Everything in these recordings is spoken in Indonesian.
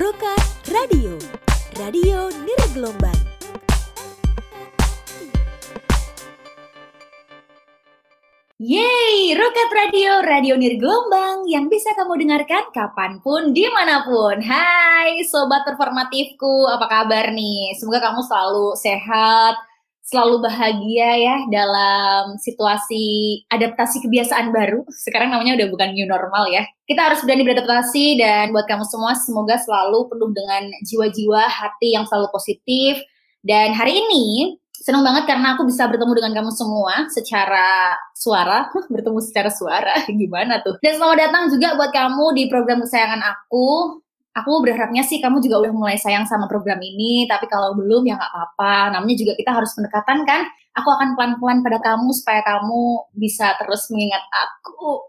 Roka Radio, Radio Nirgelombang. Yeay, Roket Radio, radio nirgelombang yang bisa kamu dengarkan kapan pun, di mana pun. Hai Sobat Performatifku, apa kabar nih? Semoga kamu selalu sehat, selalu bahagia ya dalam situasi adaptasi kebiasaan baru. Sekarang namanya udah bukan new normal ya. Kita harus berani beradaptasi dan buat kamu semua semoga selalu penuh dengan jiwa-jiwa hati yang selalu positif. Dan hari ini senang banget karena aku bisa bertemu dengan kamu semua secara suara, bertemu secara suara, gimana tuh? Dan selamat datang juga buat kamu di program kesayangan aku, aku berharapnya sih kamu juga udah mulai sayang sama program ini, tapi kalau belum ya nggak apa-apa. Namanya juga kita harus pendekatan kan. Aku akan pelan-pelan pada kamu supaya kamu bisa terus mengingat aku.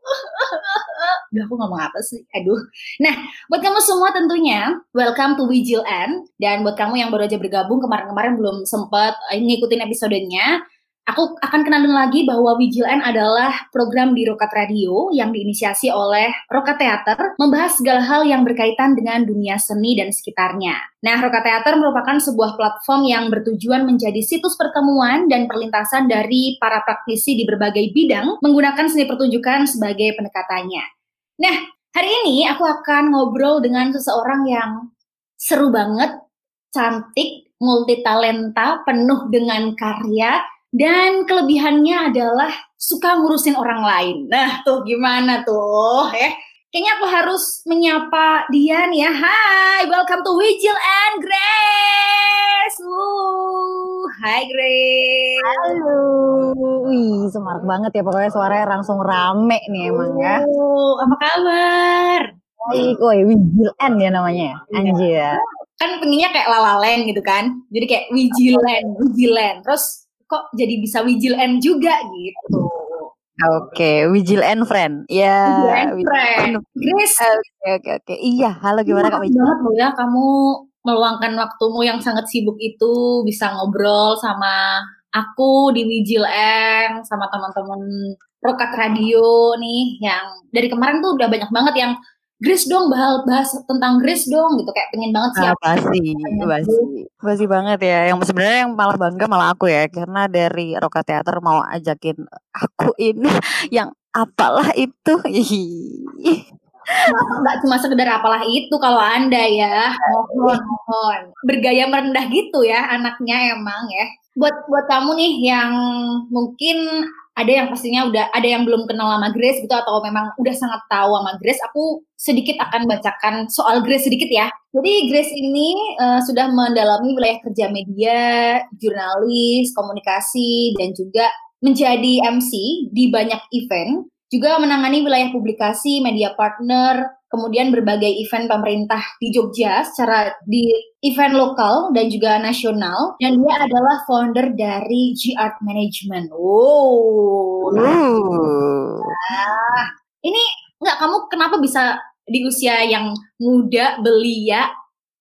Udah aku ngomong apa sih? Aduh. Nah, buat kamu semua tentunya, welcome to Wijil N. Dan buat kamu yang baru aja bergabung kemarin-kemarin belum sempat eh, ngikutin episodenya, Aku akan kenalin lagi bahwa N adalah program di Rokat Radio yang diinisiasi oleh Rokat Theater, membahas segala hal yang berkaitan dengan dunia seni dan sekitarnya. Nah, Rokat Theater merupakan sebuah platform yang bertujuan menjadi situs pertemuan dan perlintasan dari para praktisi di berbagai bidang menggunakan seni pertunjukan sebagai pendekatannya. Nah, hari ini aku akan ngobrol dengan seseorang yang seru banget, cantik, multi talenta, penuh dengan karya, dan kelebihannya adalah suka ngurusin orang lain. Nah, tuh gimana tuh ya? Kayaknya aku harus menyapa dia nih ya. Hai, welcome to Wijil and Grace. Uh, hai Grace. Halo. Wih, semarak banget ya pokoknya suaranya langsung rame nih emang ya. Uh, apa kabar? Baik, woi Wijil N ya namanya. ya? Anjir. ya. Kan pengennya kayak lalalen gitu kan. Jadi kayak Wijilan, Wijilan. Terus kok jadi bisa Wijil N juga gitu. Oke, Wijil and Friend. Ya. Wijil and Wijil Friend. Grace, Oke, oke, oke. Iya, halo gimana Kak Makasih Wijil? banget loh ya kamu meluangkan waktumu yang sangat sibuk itu bisa ngobrol sama aku di Wijil N sama teman-teman Rokat Radio nih yang dari kemarin tuh udah banyak banget yang Grace dong bahas, bahas tentang Grace dong gitu. Kayak pengen banget sih Ah, pasti, pasti, pasti banget ya. Yang sebenarnya yang malah bangga malah aku ya, karena dari Roka Teater mau ajakin aku ini yang apalah itu. Nggak cuma sekedar apalah itu kalau anda ya. Mohon mohon. Bergaya merendah gitu ya anaknya emang ya. Buat buat kamu nih yang mungkin ada yang pastinya udah ada yang belum kenal sama Grace gitu atau memang udah sangat tahu sama Grace aku sedikit akan bacakan soal Grace sedikit ya. Jadi Grace ini eh, sudah mendalami wilayah kerja media jurnalis komunikasi dan juga menjadi MC di banyak event juga menangani wilayah publikasi, media partner, kemudian berbagai event pemerintah di Jogja secara di event lokal dan juga nasional. Dan dia adalah founder dari G Art Management. Wow. Uh. Ini nggak kamu kenapa bisa di usia yang muda belia,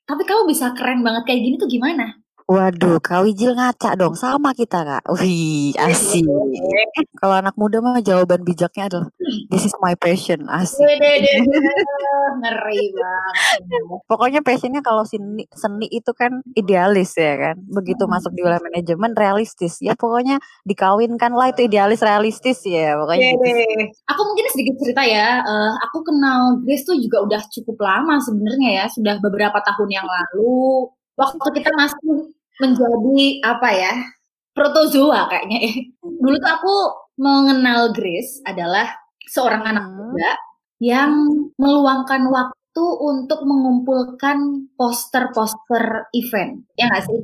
tapi kamu bisa keren banget kayak gini tuh gimana? Waduh, Kak Wijil ngaca dong sama kita Kak. Wih, asik. Kalau anak muda mah jawaban bijaknya adalah this is my passion, asik. Ngeri banget. Pokoknya passionnya kalau seni, seni itu kan idealis ya kan. Begitu Hmm. masuk di wilayah manajemen realistis. Ya pokoknya dikawinkan lah itu idealis realistis ya. Pokoknya gitu. Aku mungkin sedikit cerita ya. Eh, aku kenal Grace tuh juga udah cukup lama sebenarnya ya. Sudah beberapa tahun yang lalu. Waktu kita masih menjadi apa ya? Protozoa kayaknya ya. Dulu tuh aku mengenal Grace adalah seorang anak Hmm. muda yang meluangkan waktu untuk mengumpulkan poster-poster event. Ya nggak sih?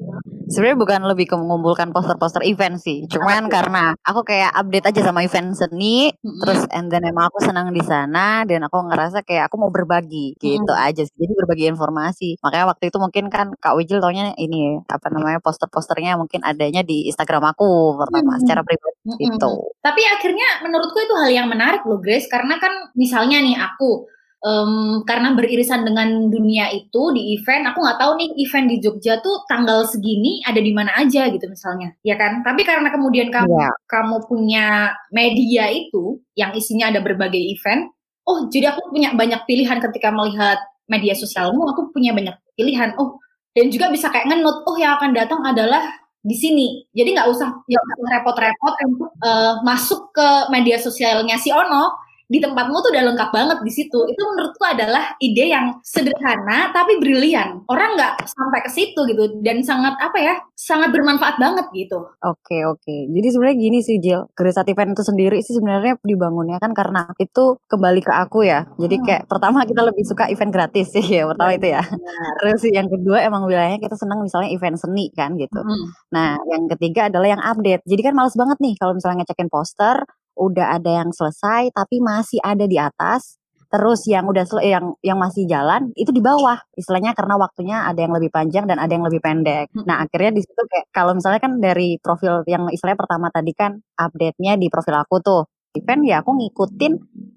Sebenarnya bukan lebih ke mengumpulkan poster-poster event sih. Cuman karena aku kayak update aja sama event seni, Mm-mm. terus and then emang aku senang di sana dan aku ngerasa kayak aku mau berbagi gitu Mm. aja sih. Jadi berbagi informasi. Makanya waktu itu mungkin kan Kak Wijil taunya ini apa namanya poster-posternya mungkin adanya di Instagram aku pertama Mm. secara pribadi Mm-mm. gitu. Tapi akhirnya menurutku itu hal yang menarik loh Grace karena kan misalnya nih aku em, karena beririsan dengan dunia itu di event aku nggak tahu nih event di Jogja tuh tanggal segini ada di mana aja gitu misalnya ya kan? Tapi karena kemudian kamu Iya. kamu punya media itu yang isinya ada berbagai event oh jadi aku punya banyak pilihan ketika melihat media sosialmu aku punya banyak pilihan oh dan juga bisa kayak ngenut oh yang akan datang adalah di sini. Jadi nggak usah ya repot-repot untuk uh, masuk ke media sosialnya si Ono di tempatmu tuh udah lengkap banget di situ. Itu menurutku adalah ide yang sederhana tapi brilian. Orang nggak sampai ke situ gitu dan sangat apa ya? Sangat bermanfaat banget gitu. Oke oke. Jadi sebenarnya gini sih Jill, Grace Event itu sendiri sih sebenarnya dibangunnya kan karena itu kembali ke aku ya. Jadi kayak hmm. pertama kita lebih suka event gratis sih ya pertama itu ya. Terus yang kedua emang wilayahnya kita senang misalnya event seni kan gitu. Hmm. Nah yang ketiga adalah yang update. Jadi kan males banget nih kalau misalnya ngecekin poster udah ada yang selesai tapi masih ada di atas terus yang udah yang yang masih jalan itu di bawah istilahnya karena waktunya ada yang lebih panjang dan ada yang lebih pendek. Hmm. Nah akhirnya di situ kayak kalau misalnya kan dari profil yang istilahnya pertama tadi kan update-nya di profil aku tuh event ya aku ngikutin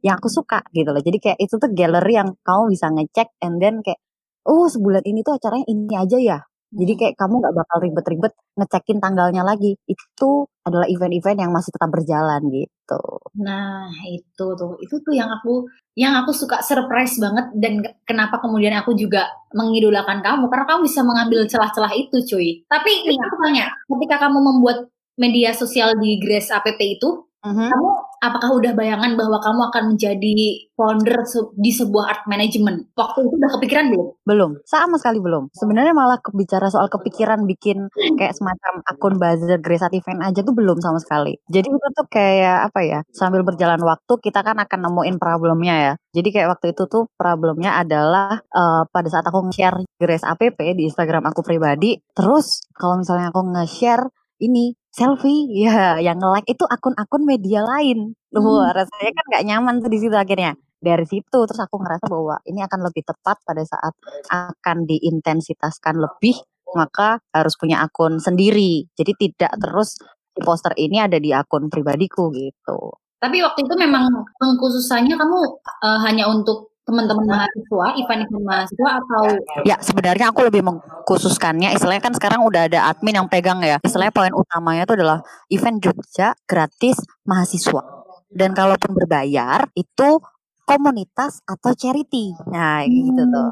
yang aku suka gitu loh. Jadi kayak itu tuh gallery yang kamu bisa ngecek and then kayak oh sebulan ini tuh acaranya ini aja ya. Jadi kayak kamu nggak bakal ribet-ribet ngecekin tanggalnya lagi. Itu adalah event-event yang masih tetap berjalan gitu. Nah, itu tuh. Itu tuh yang aku yang aku suka surprise banget dan kenapa kemudian aku juga mengidolakan kamu karena kamu bisa mengambil celah-celah itu, cuy. Tapi nih aku tanya, ketika kamu membuat media sosial di Grace App itu, Mm-hmm. Kamu apakah udah bayangan bahwa kamu akan menjadi founder di sebuah art management? Waktu itu udah kepikiran belum? Belum, sama sekali belum. Sebenarnya malah bicara soal kepikiran bikin kayak semacam akun buzzer Grace Event aja tuh belum sama sekali. Jadi itu tuh kayak apa ya? Sambil berjalan waktu kita kan akan nemuin problemnya ya. Jadi kayak waktu itu tuh problemnya adalah uh, pada saat aku nge-share Grace APP di Instagram aku pribadi, terus kalau misalnya aku nge-share ini selfie ya yang nge-like itu akun-akun media lain. Hmm. wah rasanya kan nggak nyaman tuh di situ akhirnya. Dari situ terus aku ngerasa bahwa ini akan lebih tepat pada saat akan diintensitaskan lebih maka harus punya akun sendiri. Jadi tidak terus di poster ini ada di akun pribadiku gitu. Tapi waktu itu memang pengkhususannya kamu uh, hanya untuk teman-teman mahasiswa, event-event mahasiswa atau ya sebenarnya aku lebih mengkhususkannya istilahnya kan sekarang udah ada admin yang pegang ya. Istilahnya poin utamanya itu adalah event Jogja gratis mahasiswa. Dan kalaupun berbayar itu komunitas atau charity. Nah hmm, gitu tuh.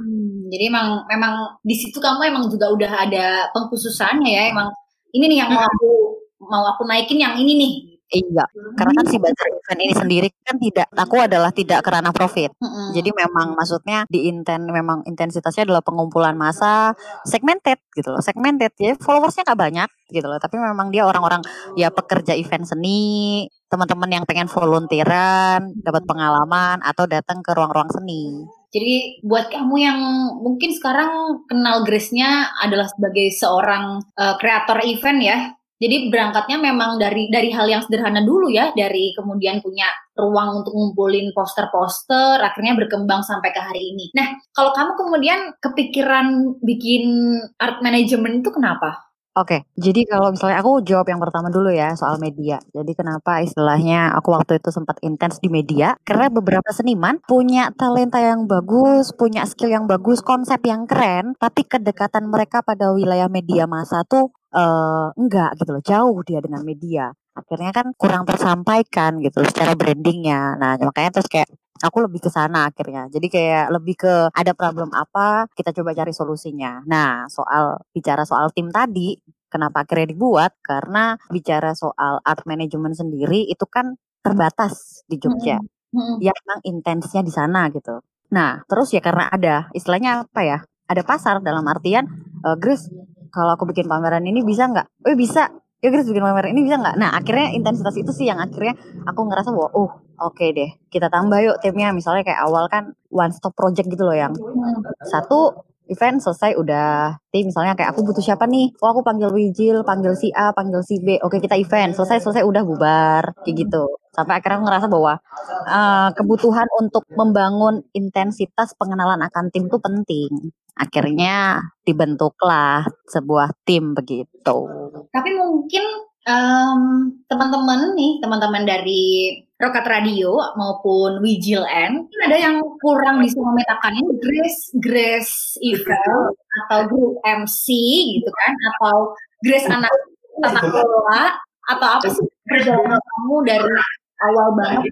jadi emang memang di situ kamu emang juga udah ada pengkhususannya ya. Emang ini nih yang mau aku mau aku naikin yang ini nih Iya, karena kan si bazar event ini sendiri kan tidak, aku adalah tidak kerana profit. Mm-hmm. Jadi memang maksudnya di inten, memang intensitasnya adalah pengumpulan massa segmented gitu loh, segmented ya followersnya nggak banyak gitu loh, tapi memang dia orang-orang ya pekerja event seni, teman-teman yang pengen volunteeran, dapat pengalaman atau datang ke ruang-ruang seni. Jadi buat kamu yang mungkin sekarang kenal Grace-nya adalah sebagai seorang uh, kreator event ya, jadi berangkatnya memang dari dari hal yang sederhana dulu ya, dari kemudian punya ruang untuk ngumpulin poster-poster, akhirnya berkembang sampai ke hari ini. Nah, kalau kamu kemudian kepikiran bikin art management itu kenapa? Oke, jadi kalau misalnya aku jawab yang pertama dulu ya soal media. Jadi kenapa istilahnya aku waktu itu sempat intens di media? Karena beberapa seniman punya talenta yang bagus, punya skill yang bagus, konsep yang keren, tapi kedekatan mereka pada wilayah media masa tuh uh, enggak gitu loh, jauh dia dengan media. Akhirnya kan kurang tersampaikan gitu secara brandingnya. Nah makanya terus kayak aku lebih ke sana akhirnya. Jadi kayak lebih ke ada problem apa, kita coba cari solusinya. Nah, soal bicara soal tim tadi, kenapa akhirnya dibuat? Karena bicara soal art management sendiri itu kan terbatas di Jogja. Hmm. Hmm. Ya memang intensnya di sana gitu. Nah, terus ya karena ada istilahnya apa ya? Ada pasar dalam artian uh, Grace kalau aku bikin pameran ini bisa nggak? Oh bisa, ya Grace bikin pameran ini bisa nggak? Nah akhirnya intensitas itu sih yang akhirnya aku ngerasa bahwa oh oke okay deh kita tambah yuk timnya. Misalnya kayak awal kan one stop project gitu loh yang satu event selesai udah. Tim misalnya kayak aku butuh siapa nih? Oh aku panggil Wijil panggil si A panggil si B. Oke kita event. Selesai selesai udah bubar. Kayak gitu. Sampai akhirnya aku ngerasa bahwa uh, kebutuhan untuk membangun intensitas pengenalan akan tim itu penting akhirnya dibentuklah sebuah tim begitu. Tapi mungkin um, teman-teman nih, teman-teman dari Rokat Radio maupun Wijil N, ada yang kurang bisa memetakan ini Grace Grace event atau grup MC gitu kan, atau Grace anak tata kelola atau apa sih perjalanan kamu dari awal banget.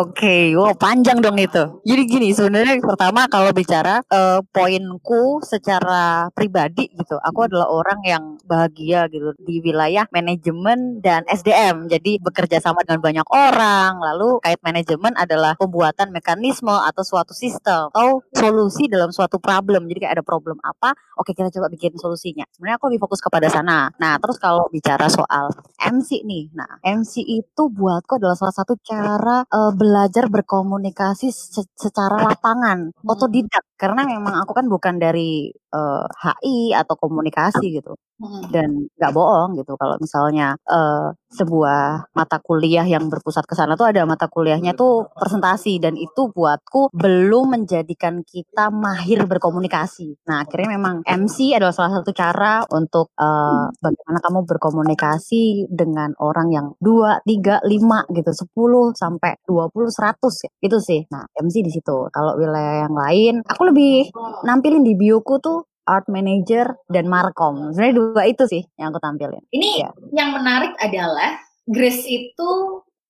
Oke, wow panjang dong itu. Jadi gini sebenarnya pertama kalau bicara eh, poinku secara pribadi gitu, aku adalah orang yang bahagia gitu di wilayah manajemen dan SDM. Jadi bekerja sama dengan banyak orang. Lalu kait manajemen adalah pembuatan mekanisme atau suatu sistem atau solusi dalam suatu problem. Jadi kayak ada problem apa, oke kita coba bikin solusinya. Sebenarnya aku lebih fokus kepada sana. Nah, terus kalau bicara soal MC nih, nah MC itu buatku adalah salah satu cara eh, belajar berkomunikasi se- secara lapangan, otodidak. Karena memang aku kan bukan dari eh, HI atau komunikasi gitu Hmm. dan nggak bohong gitu kalau misalnya eh, sebuah mata kuliah yang berpusat ke sana tuh ada mata kuliahnya tuh presentasi dan itu buatku belum menjadikan kita mahir berkomunikasi. Nah akhirnya memang MC adalah salah satu cara untuk eh, bagaimana kamu berkomunikasi dengan orang yang dua, tiga, lima gitu, 10 sampai 20, 100 ya. Itu sih. Nah MC di situ. Kalau wilayah yang lain, aku lebih nampilin di bioku tuh art manager dan markom. Sebenarnya dua itu sih yang aku tampilin. Ini Iya. yang menarik adalah Grace itu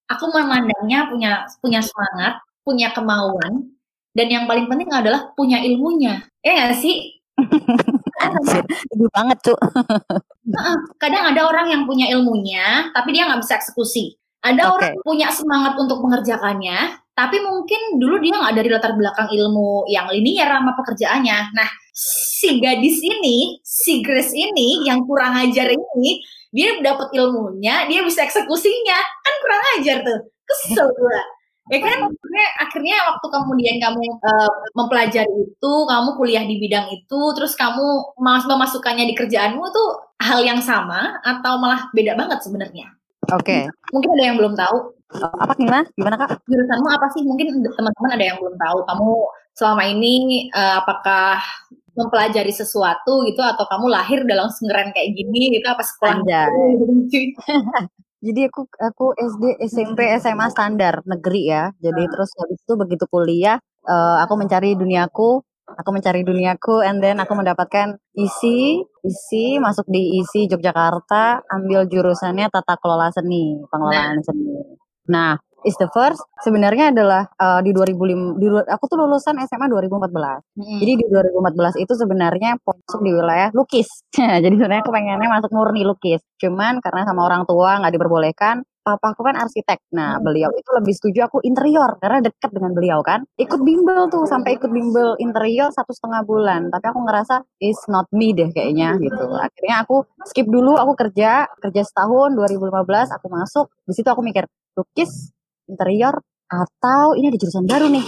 aku memandangnya punya punya semangat, punya kemauan, dan yang paling penting adalah punya ilmunya. Ya nggak sih? Sedih banget cu. Heeh, Kadang ada orang yang punya ilmunya, tapi dia nggak bisa eksekusi. Ada Oke. orang punya semangat untuk mengerjakannya, tapi mungkin dulu dia nggak dari latar belakang ilmu yang linier sama pekerjaannya. Nah, si gadis ini, si Grace ini yang kurang ajar ini, dia dapat ilmunya, dia bisa eksekusinya, kan kurang ajar tuh. Kesel gue. Ya kan, akhirnya, akhirnya waktu kemudian kamu eh, mempelajari itu, kamu kuliah di bidang itu, terus kamu mas memasukkannya di kerjaanmu tuh hal yang sama atau malah beda banget sebenarnya? Oke. Mungkin ada yang belum tahu Apa gimana? Gimana kak? jurusanmu apa sih? Mungkin teman-teman ada yang belum tahu. Kamu selama ini eh, apakah mempelajari sesuatu gitu atau kamu lahir dalam senggeran kayak gini gitu apa sekolah Anjay. dulu gitu? Jadi aku aku SD, SMP, SMA standar negeri ya. Jadi terus habis itu begitu kuliah, eh, aku mencari duniaku, aku mencari duniaku, and then aku mendapatkan isi, isi masuk di isi Yogyakarta, ambil jurusannya tata kelola seni, pengelolaan seni. Nah, is the first sebenarnya adalah eh, di 2005, di, aku tuh lulusan SMA 2014. Mm-mm. Jadi di 2014 itu sebenarnya masuk di wilayah lukis. Jadi sebenarnya aku pengennya masuk murni lukis. Cuman karena sama orang tua nggak diperbolehkan, papa aku kan arsitek. Nah, Hmm. beliau itu lebih setuju aku interior karena dekat dengan beliau kan. Ikut bimbel tuh sampai ikut bimbel interior satu setengah bulan. Tapi aku ngerasa is not me deh kayaknya gitu. Akhirnya aku skip dulu, aku kerja kerja setahun 2015 aku masuk. Di situ aku mikir lukis interior atau ini ada jurusan baru nih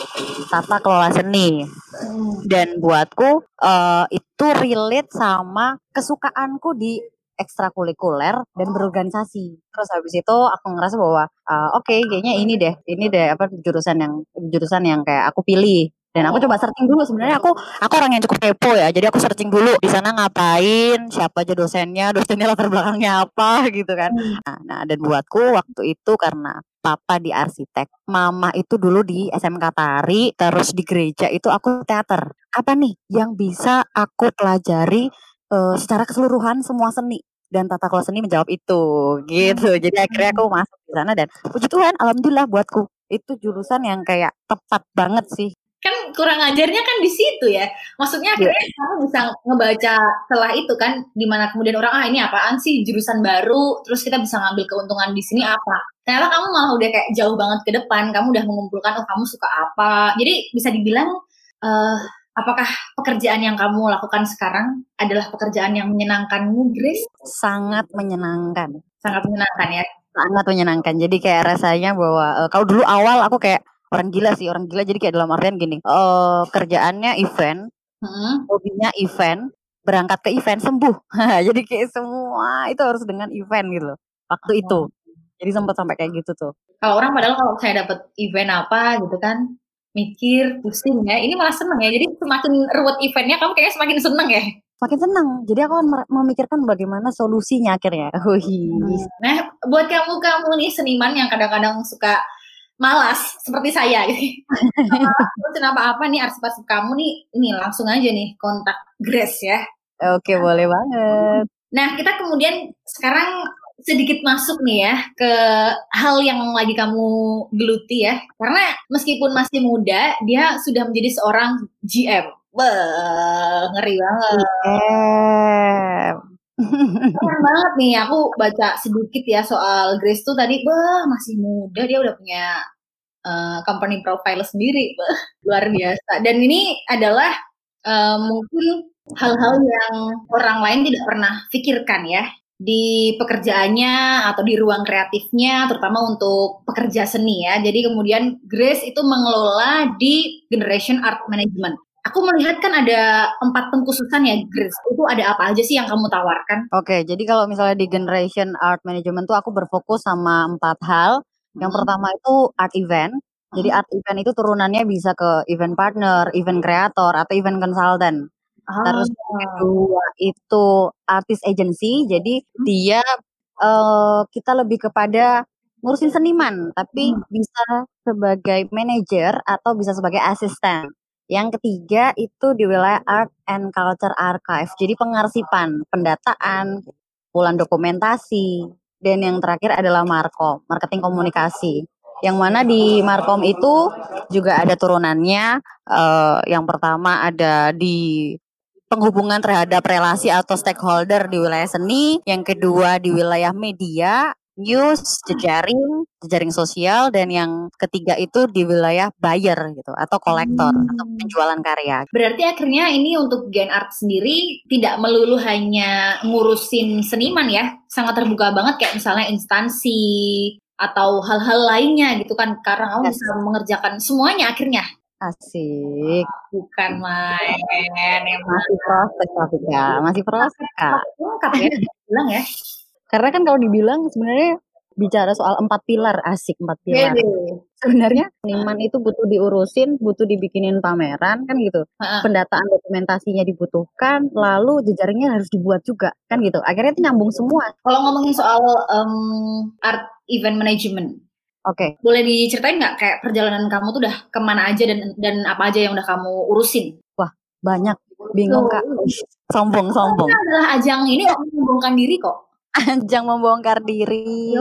tata kelola seni Mm. dan buatku eh, itu relate sama kesukaanku di ekstrakurikuler dan berorganisasi. Terus habis itu aku ngerasa bahwa eh, oke kayaknya ini deh, ini deh apa jurusan yang jurusan yang kayak aku pilih. Dan aku coba searching dulu sebenarnya aku aku orang yang cukup kepo ya. Jadi aku searching dulu di sana ngapain, siapa aja dosennya, dosennya latar belakangnya apa gitu kan. Nah, nah, dan buatku waktu itu karena papa di arsitek, mama itu dulu di SMK Tari, terus di gereja itu aku teater. Apa nih yang bisa aku pelajari eh, secara keseluruhan semua seni? Dan tata kelola seni menjawab itu, gitu. Jadi akhirnya aku masuk di sana dan puji Tuhan, alhamdulillah buatku itu jurusan yang kayak tepat banget sih. Kurang ajarnya kan di situ ya. Maksudnya akhirnya kamu bisa ngebaca setelah itu kan di mana kemudian orang ah ini apaan sih jurusan baru terus kita bisa ngambil keuntungan di sini apa. Ternyata kamu malah udah kayak jauh banget ke depan, kamu udah mengumpulkan oh kamu suka apa. Jadi bisa dibilang eh apakah pekerjaan yang kamu lakukan sekarang adalah pekerjaan yang menyenangkanmu, Grace? Sangat menyenangkan. Sangat menyenangkan ya. sangat menyenangkan. Jadi kayak rasanya bahwa eh, kalau dulu awal aku kayak orang gila sih, orang gila. Jadi kayak dalam artian gini, eh kerjaannya event, Hmm. hobinya event, berangkat ke event sembuh. Jadi kayak semua itu harus dengan event gitu loh. Waktu itu. Jadi sempat sampai kayak gitu tuh. Kalau orang padahal kalau saya dapat event apa gitu kan mikir pusing ya ini malah seneng ya jadi semakin ruwet eventnya kamu kayaknya semakin seneng ya Makin senang. Jadi aku akan memikirkan bagaimana solusinya akhirnya. Wih. nah buat kamu kamu nih seniman yang kadang-kadang suka malas seperti saya gitu ngurusin apa-apa nih arsip-arsip kamu nih ini langsung aja nih kontak Grace ya Oke, boleh banget. nah kita kemudian sekarang sedikit masuk nih ya ke hal yang lagi kamu geluti ya. Karena meskipun masih muda, dia sudah menjadi seorang GM. Beuh, ngeri banget. GM. Keren banget nih, aku baca sedikit ya soal Grace tuh tadi, bah masih muda dia udah punya uh, company profile sendiri, bah, luar biasa. Dan ini adalah uh, mungkin hal-hal yang orang lain tidak pernah pikirkan ya di pekerjaannya atau di ruang kreatifnya, terutama untuk pekerja seni ya. Jadi kemudian Grace itu mengelola di Generation Art Management. Aku melihat kan ada empat pengkhususan ya, Grace. Itu ada apa aja sih yang kamu tawarkan? Oke, jadi kalau misalnya di Generation Art Management tuh aku berfokus sama empat hal. Yang hmm. pertama itu art event. Jadi hmm. art event itu turunannya bisa ke event partner, event creator, atau event consultant. Oh. Terus kedua itu artist agency. Jadi hmm. dia uh, kita lebih kepada ngurusin seniman, tapi hmm. bisa sebagai manager atau bisa sebagai asisten. Yang ketiga itu di wilayah Art and Culture Archive. Jadi pengarsipan, pendataan, bulan dokumentasi, dan yang terakhir adalah Markom, marketing komunikasi. Yang mana di Markom itu juga ada turunannya. Uh, yang pertama ada di penghubungan terhadap relasi atau stakeholder di wilayah seni, yang kedua di wilayah media, news, jejaring, jejaring sosial dan yang ketiga itu di wilayah buyer gitu atau kolektor hmm. atau penjualan karya. Berarti akhirnya ini untuk Gen Art sendiri tidak melulu hanya ngurusin seniman ya, sangat terbuka banget kayak misalnya instansi atau hal-hal lainnya gitu kan karena kamu yes. bisa mengerjakan semuanya akhirnya. Asik. Bukan main. Masih proses ya, masih proses kak. Lengkap ya, bilang ya. Karena kan kalau dibilang sebenarnya bicara soal empat pilar asik empat pilar. Yeah, Sebenarnya seniman itu butuh diurusin, butuh dibikinin pameran kan gitu. Uh-uh. Pendataan dokumentasinya dibutuhkan, lalu jejaringnya harus dibuat juga kan gitu. Akhirnya itu nyambung semua. Kalau ngomongin soal um, art event management, Oke. Okay. Boleh diceritain nggak kayak perjalanan kamu tuh udah ke mana aja dan dan apa aja yang udah kamu urusin? Wah banyak, bingung kak. Sombong sombong. Ini adalah ajang ini kok membongkar diri kok. Ajang membongkar diri.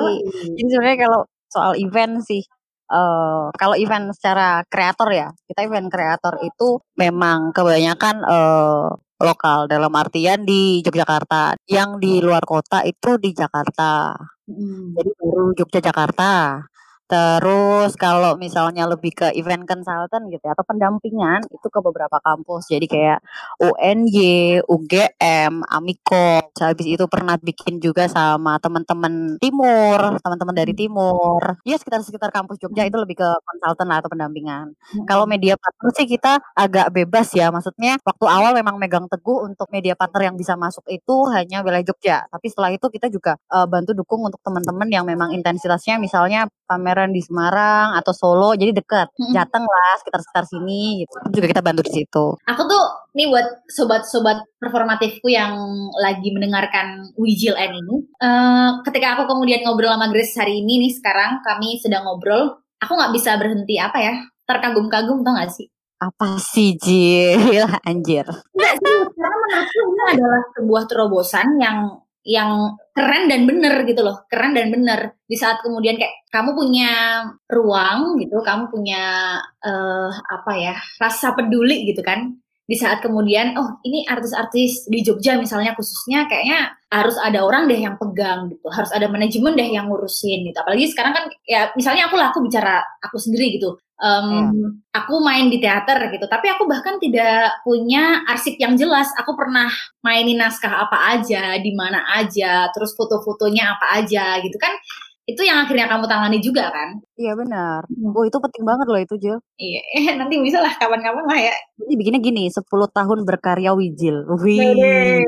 Jadi sebenarnya kalau soal event sih, uh, kalau event secara kreator ya, kita event kreator itu memang kebanyakan uh, lokal dalam artian di Yogyakarta. Yang di luar kota itu di Jakarta. Hmm. Jadi baru Jogja Jakarta. Terus kalau misalnya lebih ke event consultant gitu ya, atau pendampingan itu ke beberapa kampus. Jadi kayak UNY, UGM, Amiko. Habis itu pernah bikin juga sama teman-teman timur, teman-teman dari timur. Ya sekitar-sekitar kampus Jogja itu lebih ke konsultan atau pendampingan. Hmm. Kalau media partner sih kita agak bebas ya. Maksudnya waktu awal memang megang teguh untuk media partner yang bisa masuk itu hanya wilayah Jogja. Tapi setelah itu kita juga uh, bantu dukung untuk teman-teman yang memang intensitasnya misalnya pameran liburan di Semarang atau Solo jadi deket hmm. Jateng lah sekitar-sekitar sini gitu. Juga kita bantu di situ. Aku tuh nih buat sobat-sobat performatifku yang lagi mendengarkan Wijil N ini uh, ketika aku kemudian ngobrol sama Grace hari ini nih sekarang kami sedang ngobrol aku nggak bisa berhenti apa ya terkagum-kagum tau gak sih? Apa sih Jil anjir. Karena menurutku ini adalah sebuah terobosan yang yang keren dan bener gitu loh keren dan bener. Di saat kemudian kayak kamu punya ruang gitu kamu punya uh, apa ya rasa peduli gitu kan di saat kemudian oh ini artis-artis di Jogja misalnya khususnya kayaknya harus ada orang deh yang pegang gitu. Harus ada manajemen deh yang ngurusin gitu. Apalagi sekarang kan ya misalnya aku lah aku bicara aku sendiri gitu. Um, hmm. aku main di teater gitu tapi aku bahkan tidak punya arsip yang jelas. Aku pernah mainin naskah apa aja di mana aja terus foto-fotonya apa aja gitu kan itu yang akhirnya kamu tangani juga kan? Iya benar. Hmm. oh itu penting banget loh itu Jil. Iya nanti bisa lah kapan-kapan lah ya. Jadi bikinnya gini 10 tahun berkarya Wijil. Wih.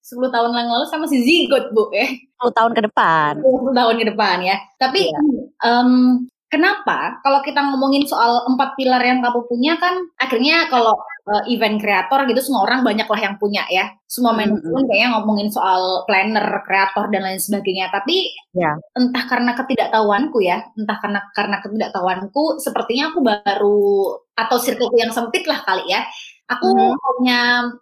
10 tahun yang lalu sama si Zigot bu ya. 10 tahun ke depan. 10 tahun ke depan ya. Tapi iya. um, Kenapa? Kalau kita ngomongin soal empat pilar yang kamu punya kan, akhirnya kalau uh, event kreator gitu semua orang banyak lah yang punya ya. Semua manajemen mm-hmm. kayaknya ngomongin soal planner, kreator dan lain sebagainya. Tapi yeah. entah karena ketidaktahuanku ya, entah karena karena ketidaktahuanku, sepertinya aku baru atau circleku yang sempit lah kali ya. Aku mm-hmm. hanya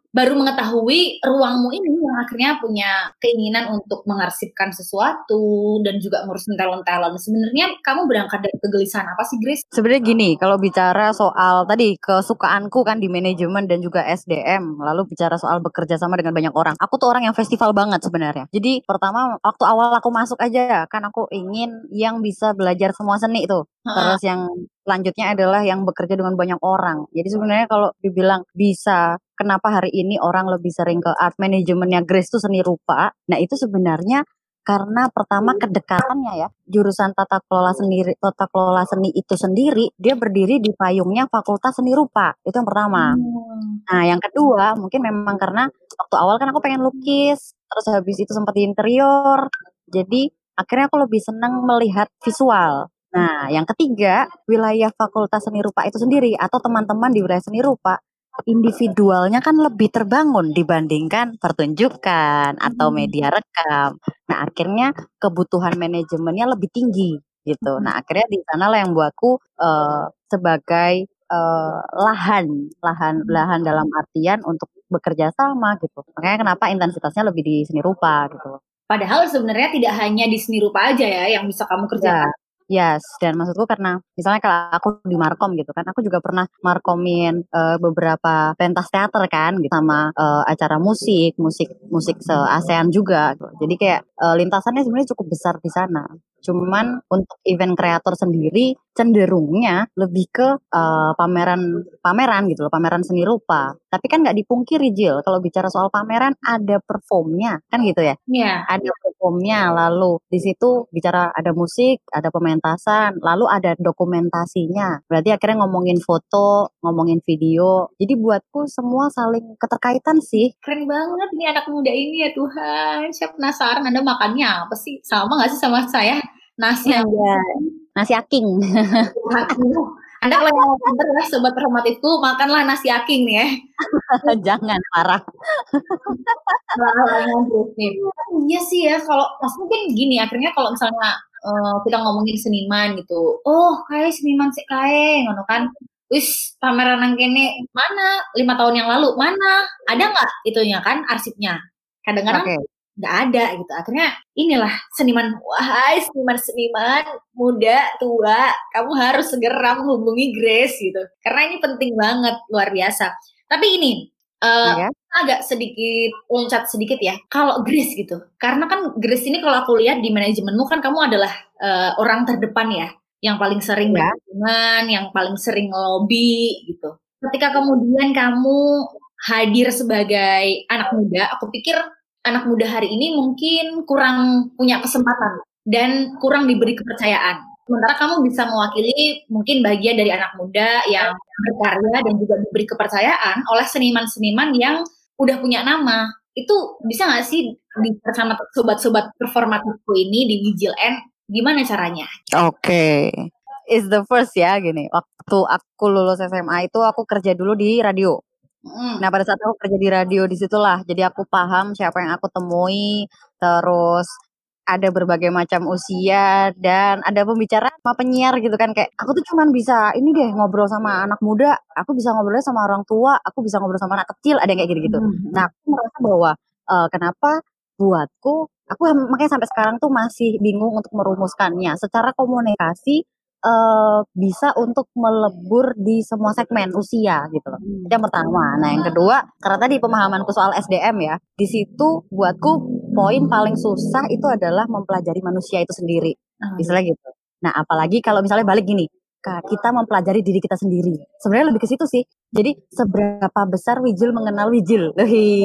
baru mengetahui ruangmu ini yang akhirnya punya keinginan untuk mengarsipkan sesuatu dan juga ngurusin talent-talent. Sebenarnya kamu berangkat dari kegelisahan apa sih, Grace? Sebenarnya gini, kalau bicara soal tadi kesukaanku kan di manajemen dan juga SDM, lalu bicara soal bekerja sama dengan banyak orang. Aku tuh orang yang festival banget sebenarnya. Jadi pertama waktu awal aku masuk aja kan aku ingin yang bisa belajar semua seni tuh. Terus yang selanjutnya adalah yang bekerja dengan banyak orang. Jadi sebenarnya kalau dibilang bisa kenapa hari ini orang lebih sering ke art manajemennya Grace itu seni rupa. Nah, itu sebenarnya karena pertama kedekatannya ya. Jurusan tata kelola sendiri tata kelola seni itu sendiri dia berdiri di payungnya fakultas seni rupa. Itu yang pertama. Hmm. nah yang kedua mungkin memang karena waktu awal kan aku pengen lukis terus habis itu sempat di interior. Jadi akhirnya aku lebih senang melihat visual. Nah yang ketiga wilayah fakultas seni rupa itu sendiri atau teman-teman di wilayah seni rupa individualnya kan lebih terbangun dibandingkan pertunjukan atau Hmm. media rekam. Nah, akhirnya kebutuhan manajemennya lebih tinggi gitu. Nah, akhirnya di sanalah yang buatku eh, sebagai eh, lahan, lahan, lahan dalam artian untuk bekerja sama gitu. Makanya kenapa intensitasnya lebih di seni rupa gitu. Padahal sebenarnya tidak hanya di seni rupa aja ya yang bisa kamu Ya, kerjakan. Yes. Dan maksudku karena misalnya kalau aku di Markom gitu kan, aku juga pernah markomin eh, beberapa pentas teater kan gitu sama eh, acara musik, musik musik se ASEAN juga. gitu. Jadi kayak eh, lintasannya sebenarnya cukup besar di sana. Cuman untuk event kreator sendiri cenderungnya lebih ke eh, pameran pameran gitu loh, pameran seni rupa. Tapi kan nggak dipungkiri Jil, kalau bicara soal pameran ada performnya kan gitu ya Iya. ada performnya, lalu di situ bicara ada musik, ada pementasan, lalu ada dokumentasinya. Berarti akhirnya ngomongin foto, ngomongin video. Jadi buatku semua saling keterkaitan sih. Keren banget nih anak muda ini ya Tuhan. Saya penasaran Anda makannya apa sih? Sama nggak sih sama saya? Nasi yang. Nasi aking. Anda kalau yang pinter ya sobat formatifku makanlah nasi aking nih ya. Jangan parah. Yang. Iya sih ya kalau maksudnya kan gini akhirnya kalau misalnya eh, kita ngomongin seniman gitu. Oh, kayak seniman sih kae ngono kan. Wis pameran nang kene mana? Lima tahun yang lalu mana? Ada nggak itunya kan arsipnya? Kadang-kadang Oke. Nggak ada gitu. Akhirnya inilah seniman, wahai seniman-seniman muda, tua, kamu harus segera menghubungi Grace gitu. Karena ini penting banget, luar biasa. Tapi ini, eh, Iya. agak sedikit loncat sedikit ya. Kalau Grace gitu, karena kan Grace ini kalau aku lihat di manajemenmu kan kamu adalah eh, orang terdepan ya, yang paling sering Ya. berhubungan, yang paling sering lobby gitu. Ketika kemudian kamu hadir sebagai anak muda, aku pikir anak muda hari ini mungkin kurang punya kesempatan dan kurang diberi kepercayaan. Sementara kamu bisa mewakili mungkin bagian dari anak muda yang berkarya dan juga diberi kepercayaan oleh seniman-seniman yang udah punya nama. Itu bisa nggak sih di bersama sobat-sobat performatifku ini di Vigil N? Gimana caranya? Oke. Is the first ya gini. Waktu aku lulus SMA itu aku kerja dulu di radio. Mm. Nah pada saat aku kerja di radio di situlah, jadi aku paham siapa yang aku temui, terus ada berbagai macam usia dan ada pembicara sama penyiar gitu kan kayak aku tuh cuman bisa ini deh ngobrol sama anak muda, aku bisa ngobrol sama orang tua, aku bisa ngobrol sama anak kecil, ada yang kayak gitu-gitu. Mm. Nah aku merasa bahwa eh, kenapa buatku, aku makanya sampai sekarang tuh masih bingung untuk merumuskannya. Secara komunikasi eh bisa untuk melebur di semua segmen usia gitu loh. Itu yang pertama. Nah, yang kedua, karena tadi pemahamanku soal SDM ya, di situ buatku poin paling susah itu adalah mempelajari manusia itu sendiri. Ah. Istilah gitu. Nah, apalagi kalau misalnya balik gini, kita mempelajari diri kita sendiri. Sebenarnya lebih ke situ sih. Jadi seberapa besar Wijil mengenal Wijil. Hei.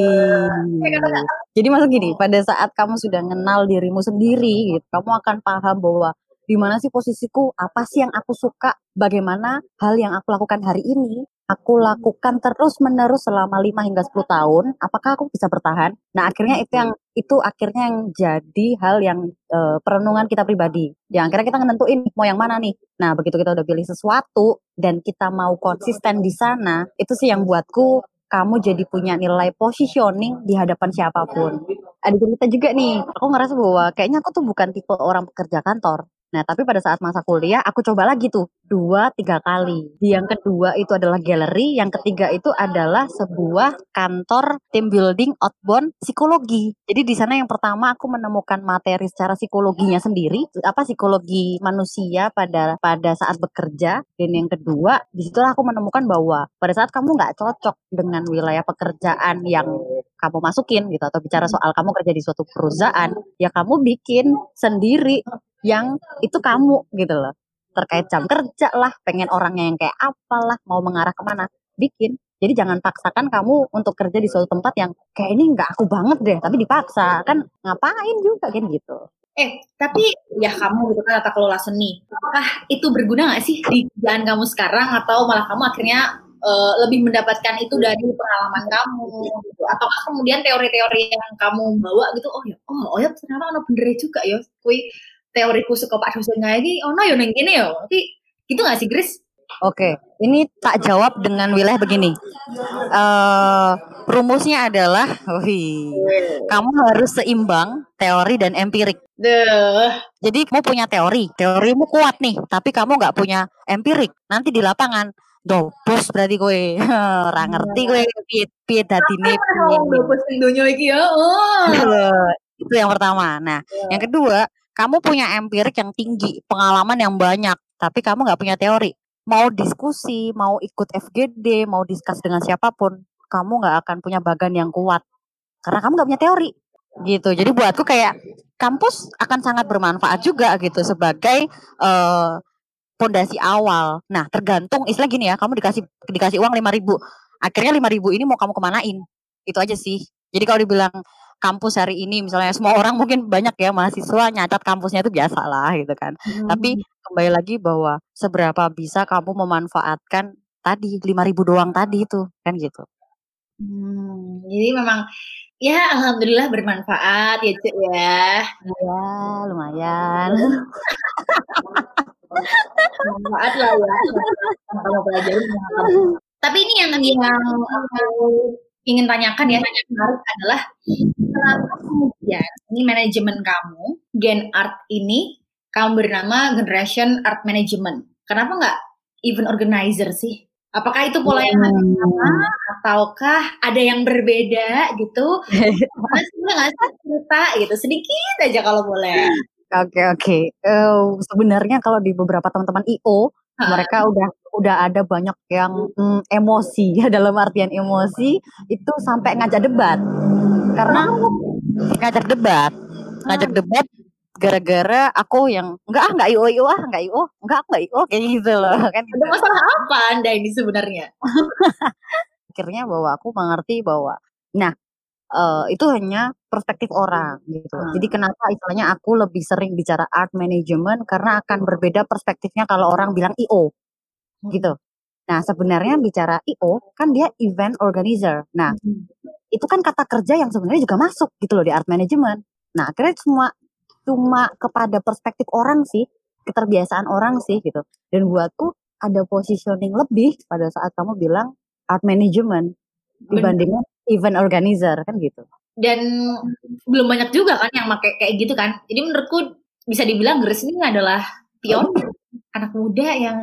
Jadi maksud gini, pada saat kamu sudah mengenal dirimu sendiri, gitu, kamu akan paham bahwa di mana sih posisiku, apa sih yang aku suka, bagaimana hal yang aku lakukan hari ini, aku lakukan terus menerus selama 5 hingga 10 tahun, apakah aku bisa bertahan? Nah, akhirnya itu yang itu akhirnya yang jadi hal yang eh, perenungan kita pribadi. Yang akhirnya kita nentuin mau yang mana nih. Nah, begitu kita udah pilih sesuatu dan kita mau konsisten di sana, itu sih yang buatku kamu jadi punya nilai positioning di hadapan siapa pun. Ada cerita juga nih, aku ngerasa bahwa kayaknya aku tuh bukan tipe orang pekerja kantor. Nah, tapi pada saat masa kuliah aku coba lagi tuh dua tiga kali. Yang kedua itu adalah galeri, yang ketiga itu adalah sebuah kantor team building outbound psikologi. Jadi di sana yang pertama aku menemukan materi secara psikologinya sendiri, apa psikologi manusia pada pada saat bekerja. Dan yang kedua, di situlah aku menemukan bahwa pada saat kamu nggak cocok dengan wilayah pekerjaan yang kamu masukin gitu atau bicara soal kamu kerja di suatu perusahaan ya kamu bikin sendiri yang itu kamu gitu loh terkait jam kerja lah pengen orangnya yang kayak apalah mau mengarah ke mana bikin jadi jangan paksakan kamu untuk kerja di suatu tempat yang kayak ini nggak aku banget deh tapi dipaksa kan ngapain juga kan gitu Eh, tapi ya kamu gitu kan tata kelola seni. Apakah itu berguna nggak sih di kerjaan kamu sekarang atau malah kamu akhirnya uh, lebih mendapatkan itu dari pengalaman kamu gitu. Apakah kemudian teori-teori yang kamu bawa gitu, oh ya, oh, oh ya ternyata ono bener juga ya. Kui teoriku suka Pak dosen ini ono ya ning kene ya. Tapi gitu nggak sih, Gris? Oke, ini tak jawab dengan wilayah begini. Uh, rumusnya adalah, wih, kamu harus seimbang teori dan empirik. Deh. Jadi kamu punya teori, teorimu kuat nih, tapi kamu nggak punya empirik. Nanti di lapangan, dobos berarti kowe ora ngerti kowe piye piye dadine piye. Dobos ning donya iki ya. Oh. Itu yang pertama. Nah, yang kedua, kamu punya empirik yang tinggi, pengalaman yang banyak, tapi kamu nggak punya teori mau diskusi, mau ikut FGD, mau diskus dengan siapa pun, kamu nggak akan punya bagan yang kuat karena kamu nggak punya teori gitu. Jadi buatku kayak kampus akan sangat bermanfaat juga gitu sebagai pondasi uh, awal. Nah tergantung istilah gini ya, kamu dikasih dikasih uang lima ribu, akhirnya lima ribu ini mau kamu kemanain? Itu aja sih. Jadi kalau dibilang kampus hari ini misalnya semua orang mungkin banyak ya mahasiswa nyatat kampusnya itu biasa lah gitu kan. Hmm. Tapi kembali lagi bahwa seberapa bisa kamu memanfaatkan tadi 5000 doang tadi itu kan gitu. Hmm, jadi memang ya alhamdulillah bermanfaat ya Cik ya. Ya, lumayan. bermanfaat lah ya. Kalau pelajarin Tapi ini yang yang ingin tanyakan ya, yang menarik adalah kenapa kemudian ini manajemen kamu, Gen Art ini kamu bernama Generation Art Management. Kenapa nggak event organizer sih? Apakah itu pola yang hmm. sama ataukah ada yang berbeda gitu? Mas nggak sih cerita gitu sedikit aja kalau boleh. Oke okay, oke. Okay. Uh, sebenarnya kalau di beberapa teman-teman IO. Mereka udah udah ada banyak yang mm, emosi ya dalam artian emosi itu sampai ngajak debat. Karena ngajak debat. Ngajak debat gara-gara aku yang enggak ah enggak io io ah enggak io enggak aku enggak io kayak gitu loh kan. ada masalah apa anda ini sebenarnya? Akhirnya bahwa aku mengerti bahwa nah uh, itu hanya perspektif orang gitu. Hmm. Jadi kenapa istilahnya aku lebih sering bicara art management karena akan berbeda perspektifnya kalau orang bilang IO gitu. Nah, sebenarnya bicara IO kan dia event organizer. Nah, hmm. itu kan kata kerja yang sebenarnya juga masuk gitu loh di art management. Nah, akhirnya cuma cuma kepada perspektif orang sih, keterbiasaan orang sih gitu. Dan buatku ada positioning lebih pada saat kamu bilang art management dibandingkan event organizer kan gitu. Dan belum banyak juga kan yang pakai kayak gitu kan. Jadi menurutku bisa dibilang Gres ini adalah pion anak muda yang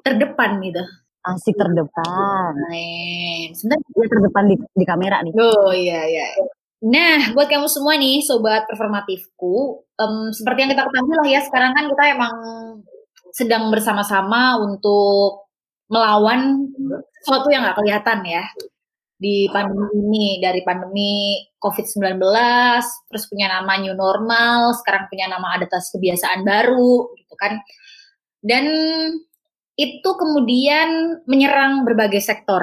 terdepan gitu. Asik terdepan. Keren. Sebentar dia terdepan di, di kamera nih. Oh iya iya. Nah, buat kamu semua nih, sobat performatifku, um, seperti yang kita ketahui lah ya, sekarang kan kita emang sedang bersama-sama untuk melawan sesuatu yang nggak kelihatan ya di pandemi ini dari pandemi COVID-19 terus punya nama new normal sekarang punya nama adaptasi kebiasaan baru gitu kan dan itu kemudian menyerang berbagai sektor,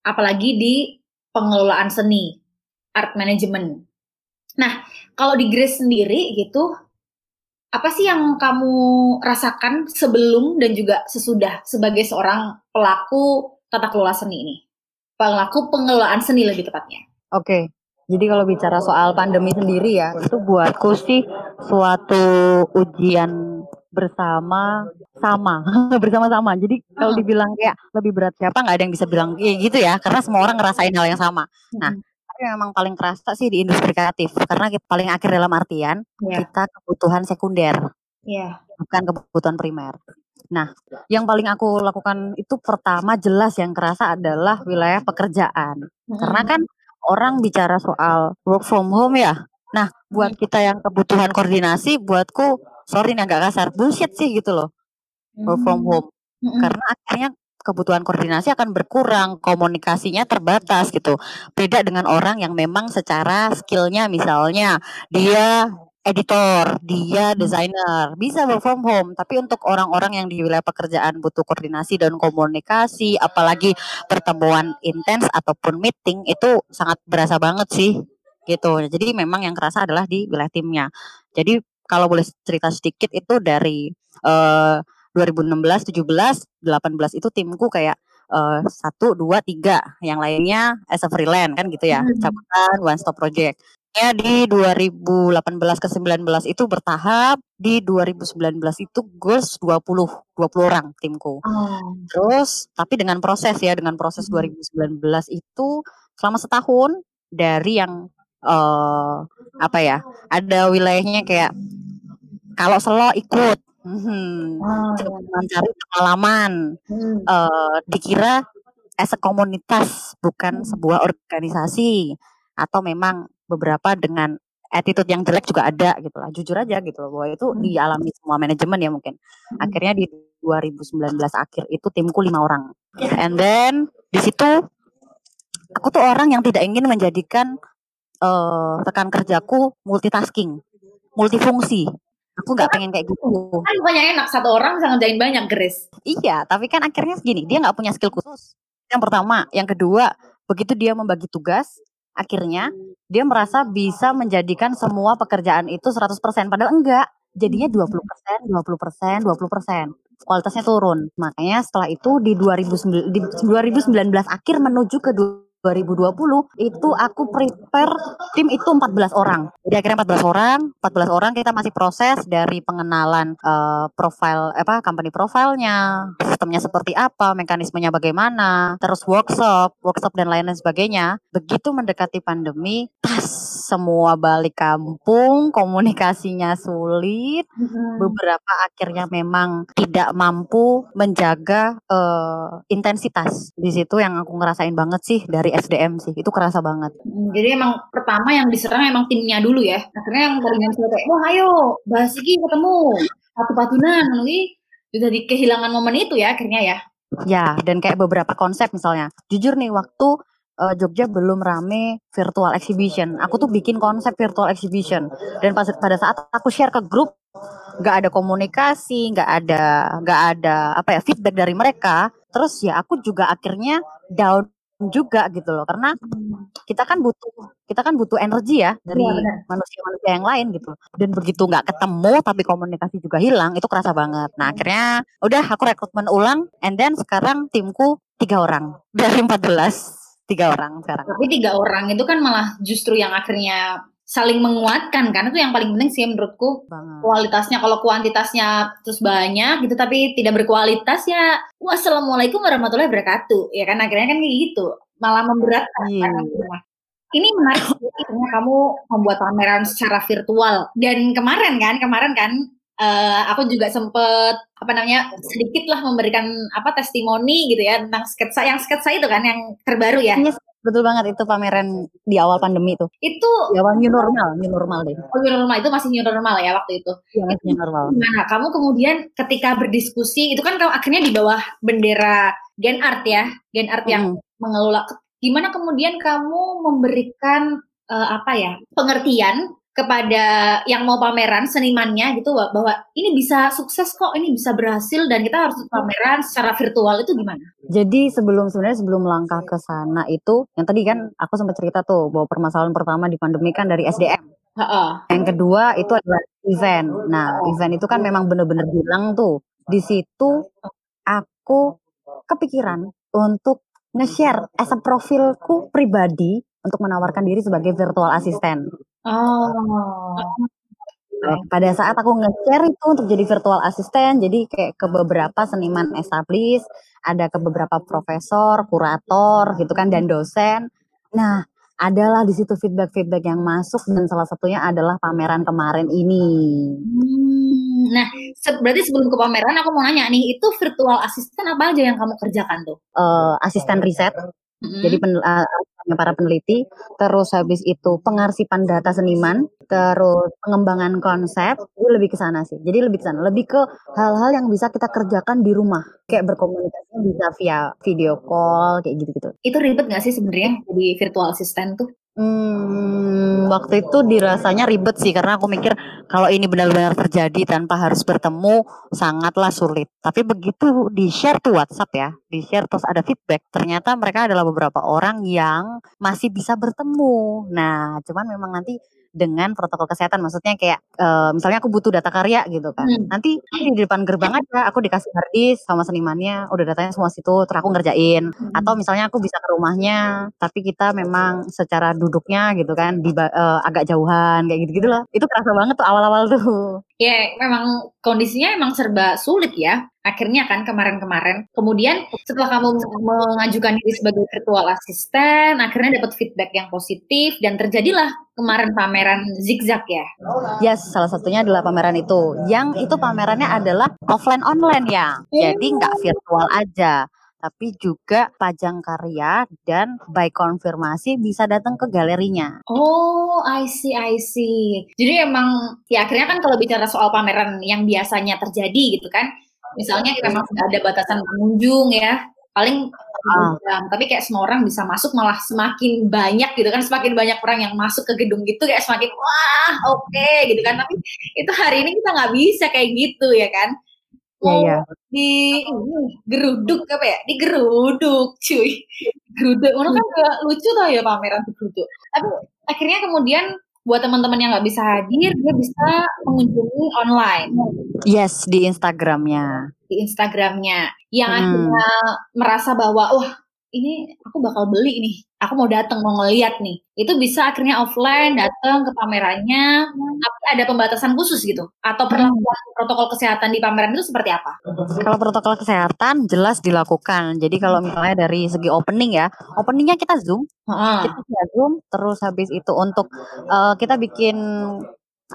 apalagi di pengelolaan seni, art management. Nah, kalau di Grace sendiri gitu, apa sih yang kamu rasakan sebelum dan juga sesudah sebagai seorang pelaku tata kelola seni ini? Pelaku pengelolaan seni lebih tepatnya. Oke, jadi kalau bicara soal pandemi sendiri ya, itu buatku sih suatu ujian bersama sama bersama-sama. Jadi kalau dibilang kayak lebih berat siapa nggak ada yang bisa bilang kayak gitu ya karena semua orang ngerasain hal yang sama. Nah, tapi memang paling kerasa sih di industri kreatif karena kita paling akhir dalam artian yeah. kita kebutuhan sekunder. Iya. bukan kebutuhan primer. Nah, yang paling aku lakukan itu pertama jelas yang kerasa adalah wilayah pekerjaan. Karena kan orang bicara soal work from home ya. Nah, buat kita yang kebutuhan koordinasi, buatku sorry nih agak kasar, bullshit sih gitu loh. Work from home. Mm-mm. Karena akhirnya kebutuhan koordinasi akan berkurang, komunikasinya terbatas gitu. Beda dengan orang yang memang secara skillnya misalnya dia editor, dia desainer, bisa work from home. Tapi untuk orang-orang yang di wilayah pekerjaan butuh koordinasi dan komunikasi, apalagi pertemuan intens ataupun meeting itu sangat berasa banget sih gitu. Jadi memang yang kerasa adalah di wilayah timnya. Jadi kalau boleh cerita sedikit itu dari eh 2016, 17, 18 itu timku kayak eh, satu, dua, tiga, yang lainnya as a freelance kan gitu ya, Hmm. cabatan one stop project. Ya di 2018 ke 19 itu bertahap, di 2019 itu goals 20, 20 orang timku. Oh. Terus tapi dengan proses ya, dengan proses Hmm. 2019 itu selama setahun dari yang eh apa ya? Ada wilayahnya kayak kalau selo ikut, mhm, Oh. mencari pengalaman, Hmm. eh dikira as a komunitas bukan Hmm. sebuah organisasi atau memang beberapa dengan attitude yang jelek juga ada gitu lah. Jujur aja gitu loh bahwa itu Hmm. dialami semua manajemen ya mungkin. Hmm. Akhirnya di 2019 akhir itu timku lima orang. And then di situ aku tuh orang yang tidak ingin menjadikan eh rekan kerjaku multitasking, multifungsi. Aku nggak pengen kayak gitu. Kan bukannya enak satu orang bisa ngerjain banyak, Grace. Iya, tapi kan akhirnya gini, dia nggak punya skill khusus. Yang pertama, yang kedua, begitu dia membagi tugas, akhirnya dia merasa bisa menjadikan semua pekerjaan itu 100%, padahal enggak. Jadinya 20%, 20%, 20%. Kualitasnya turun. Makanya setelah itu di 2009 di 2019 akhir menuju ke 2020 itu aku prepare tim itu 14 orang. Jadi akhirnya 14 orang, 14 orang kita masih proses dari pengenalan eh, profile apa company profilnya, sistemnya seperti apa, mekanismenya bagaimana, terus workshop, workshop dan lain-lain sebagainya. Begitu mendekati pandemi, tas semua balik kampung, komunikasinya sulit, beberapa akhirnya memang tidak mampu menjaga eh, intensitas. Di situ yang aku ngerasain banget sih dari SDM sih, itu kerasa banget. Hmm, Jadi emang pertama yang diserang emang timnya dulu ya. Akhirnya yang tadinya misalnya kayak, wah ayo bahas iki ketemu satu patunan, nanti udah di kehilangan momen itu ya akhirnya ya. Ya, dan kayak beberapa konsep misalnya. Jujur nih, waktu eh, Jogja belum rame virtual exhibition, aku tuh bikin konsep virtual exhibition. Dan pas pada saat aku share ke grup, nggak ada komunikasi, nggak ada nggak ada apa ya feedback dari mereka. Terus ya aku juga akhirnya down juga gitu loh, karena kita kan butuh kita kan butuh energi ya dari Iya, manusia-manusia yang lain gitu. Dan begitu nggak ketemu tapi komunikasi juga hilang, itu kerasa banget. Nah akhirnya udah aku rekrutmen ulang, and then sekarang timku tiga orang dari 14 tiga orang sekarang. Tapi tiga orang itu kan malah justru yang akhirnya saling menguatkan kan? Itu yang paling penting sih menurutku. Banget. kualitasnya kalau kuantitasnya terus banyak gitu tapi tidak berkualitas ya wassalamualaikum warahmatullahi wabarakatuh. Ya kan akhirnya kan kayak gitu. Malah memberatkan Iya. kan ini menarik kamu membuat pameran secara virtual. Dan kemarin kan kemarin kan eh, aku juga sempet apa namanya sedikit lah memberikan apa testimoni gitu ya tentang sketsa yang sketsa itu kan yang terbaru ya. Yes, betul banget itu pameran di awal pandemi tuh. itu Di awal new normal, new normal deh. oh, new normal itu masih new normal ya waktu itu Yang new normal. Nah, kamu kemudian ketika berdiskusi itu kan kamu akhirnya di bawah bendera Gen Art ya, Gen Art yang Mm. mengelola. Gimana kemudian kamu memberikan eh, apa ya pengertian kepada yang mau pameran senimannya gitu bahwa ini bisa sukses kok, ini bisa berhasil dan kita harus pameran secara virtual itu gimana? Jadi sebelum sebenarnya sebelum langkah ke sana itu, yang tadi kan aku sempat cerita tuh bahwa permasalahan pertama di pandemi kan dari SDM. Heeh. Yang kedua itu adalah event. Nah, event itu kan memang bener-bener bilang tuh. Di situ aku kepikiran untuk nge-share as a profilku pribadi untuk menawarkan diri sebagai virtual assistant. Oh. Nah, pada saat aku nge-share itu untuk jadi virtual assistant, jadi kayak ke beberapa seniman established, ada ke beberapa profesor, kurator gitu kan dan dosen. Nah, adalah di situ feedback-feedback yang masuk dan salah satunya adalah pameran kemarin ini. Hmm. Nah, se- berarti sebelum ke pameran aku mau nanya nih, itu virtual assistant apa aja yang kamu kerjakan tuh? Eh, asisten riset, Mm-mm. jadi pen, asistennya para peneliti, terus habis itu pengarsipan data seniman, terus pengembangan konsep, itu lebih ke sana sih. Jadi lebih ke sana, lebih ke hal-hal yang bisa kita kerjakan di rumah, kayak berkomunikasi bisa via video call kayak gitu-gitu. itu ribet gak sih sebenarnya jadi virtual assistant tuh? Hmm, waktu itu dirasanya ribet sih karena aku mikir kalau ini benar-benar terjadi tanpa harus bertemu sangatlah sulit. Tapi begitu di share tuh WhatsApp ya, di share terus ada feedback, ternyata mereka adalah beberapa orang yang masih bisa bertemu. Nah, cuman memang nanti dengan protokol kesehatan maksudnya kayak eh, misalnya aku butuh data karya gitu kan. Hmm. Nanti di depan gerbang aja aku dikasih hard disk sama senimannya, udah datanya semua situ, terus aku ngerjain atau misalnya aku bisa ke rumahnya tapi kita memang secara duduknya gitu kan di eh, agak jauhan kayak gitu gitu loh itu kerasa banget tuh awal-awal tuh Ya, memang kondisinya emang serba sulit ya. Akhirnya kan kemarin-kemarin. Kemudian setelah kamu mengajukan diri sebagai virtual assistant, akhirnya dapat feedback yang positif dan terjadilah kemarin pameran zigzag ya. yes salah satunya adalah pameran itu yang itu pamerannya adalah offline online ya jadi nggak virtual aja tapi juga pajang karya dan by konfirmasi bisa datang ke galerinya Oh, I see, I see. Jadi emang ya akhirnya kan kalau bicara soal pameran yang biasanya terjadi gitu kan, misalnya kita memang sudah ada batasan pengunjung ya, paling Ah. jam, tapi kayak semua orang bisa masuk malah semakin banyak gitu kan, semakin banyak orang yang masuk ke gedung gitu kayak semakin wah oke gitu kan, tapi itu hari ini kita nggak bisa kayak gitu ya kan. Iya, Oh, iya. di geruduk apa ya? Di geruduk, cuy. Geruduk, mana kan gak lucu tau ya pameran di geruduk. Tapi akhirnya kemudian buat teman-teman yang nggak bisa hadir, dia bisa mengunjungi online yes di Instagramnya di Instagramnya, yang Hmm. akhirnya merasa bahwa wah ini aku bakal beli nih, aku mau datang mau ngeliat nih. Itu bisa akhirnya offline datang ke pamerannya, tapi ada pembatasan khusus gitu, atau perlakuan protokol kesehatan di pameran itu seperti apa? Kalau protokol kesehatan jelas dilakukan. Jadi kalau misalnya dari segi opening ya, openingnya kita zoom, Heeh. kita zoom. Terus habis itu untuk eh, kita bikin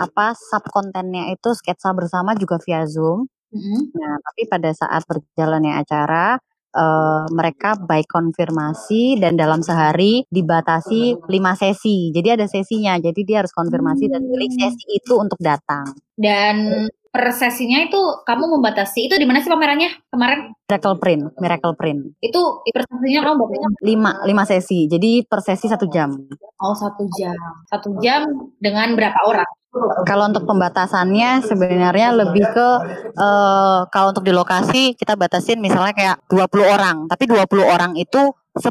apa sub kontennya itu sketsa bersama juga via zoom. Mm-mm. Nah tapi pada saat berjalannya acara eh, mereka by konfirmasi dan dalam sehari dibatasi 5 sesi. Jadi ada sesinya. Jadi dia harus konfirmasi dan pilih sesi itu untuk datang. Dan per sesinya itu kamu membatasi itu di mana sih pamerannya kemarin? Miracle print, miracle print. Itu per sesinya kamu batasinya lima lima sesi jadi per sesi satu jam oh satu jam, satu jam dengan berapa orang? Kalau untuk pembatasannya sebenarnya lebih ke eh, kalau untuk di lokasi kita batasin misalnya kayak 20 orang tapi 20 orang itu 10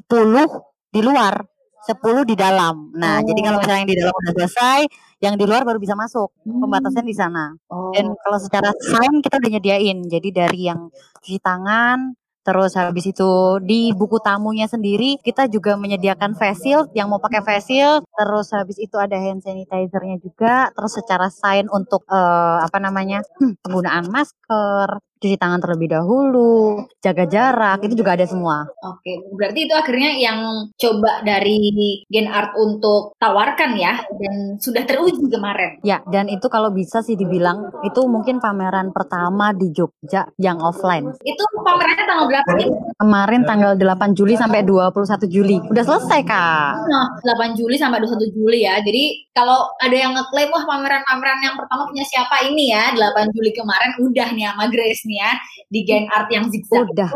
di luar 10 di dalam nah Oh. jadi kalau misalnya yang di dalam udah selesai yang di luar baru bisa masuk pembatasan di sana Oh. dan kalau secara sign kita udah nyediain jadi dari yang cuci tangan Terus habis itu di buku tamunya sendiri kita juga menyediakan face shield yang mau pakai face shield. Terus habis itu ada hand sanitizer-nya juga. Terus secara sign untuk eh, apa namanya penggunaan masker, cuci tangan terlebih dahulu, jaga jarak itu juga ada semua. Oke, berarti itu akhirnya yang coba dari Gen Art untuk tawarkan ya dan sudah teruji kemarin. Ya dan itu kalau bisa sih dibilang itu mungkin pameran pertama di Jogja yang offline. Itu pamerannya tanggal berapa nih? Kemarin tanggal 8 Juli sampai 21 Juli. Udah selesai kak. Nah, 8 Juli sampai 21 Juli ya. Jadi kalau ada yang ngeklaim wah pameran-pameran yang pertama punya siapa ini ya 8 Juli kemarin udah nih sama Grace nih ya di Gen Art yang zigzag. Udah.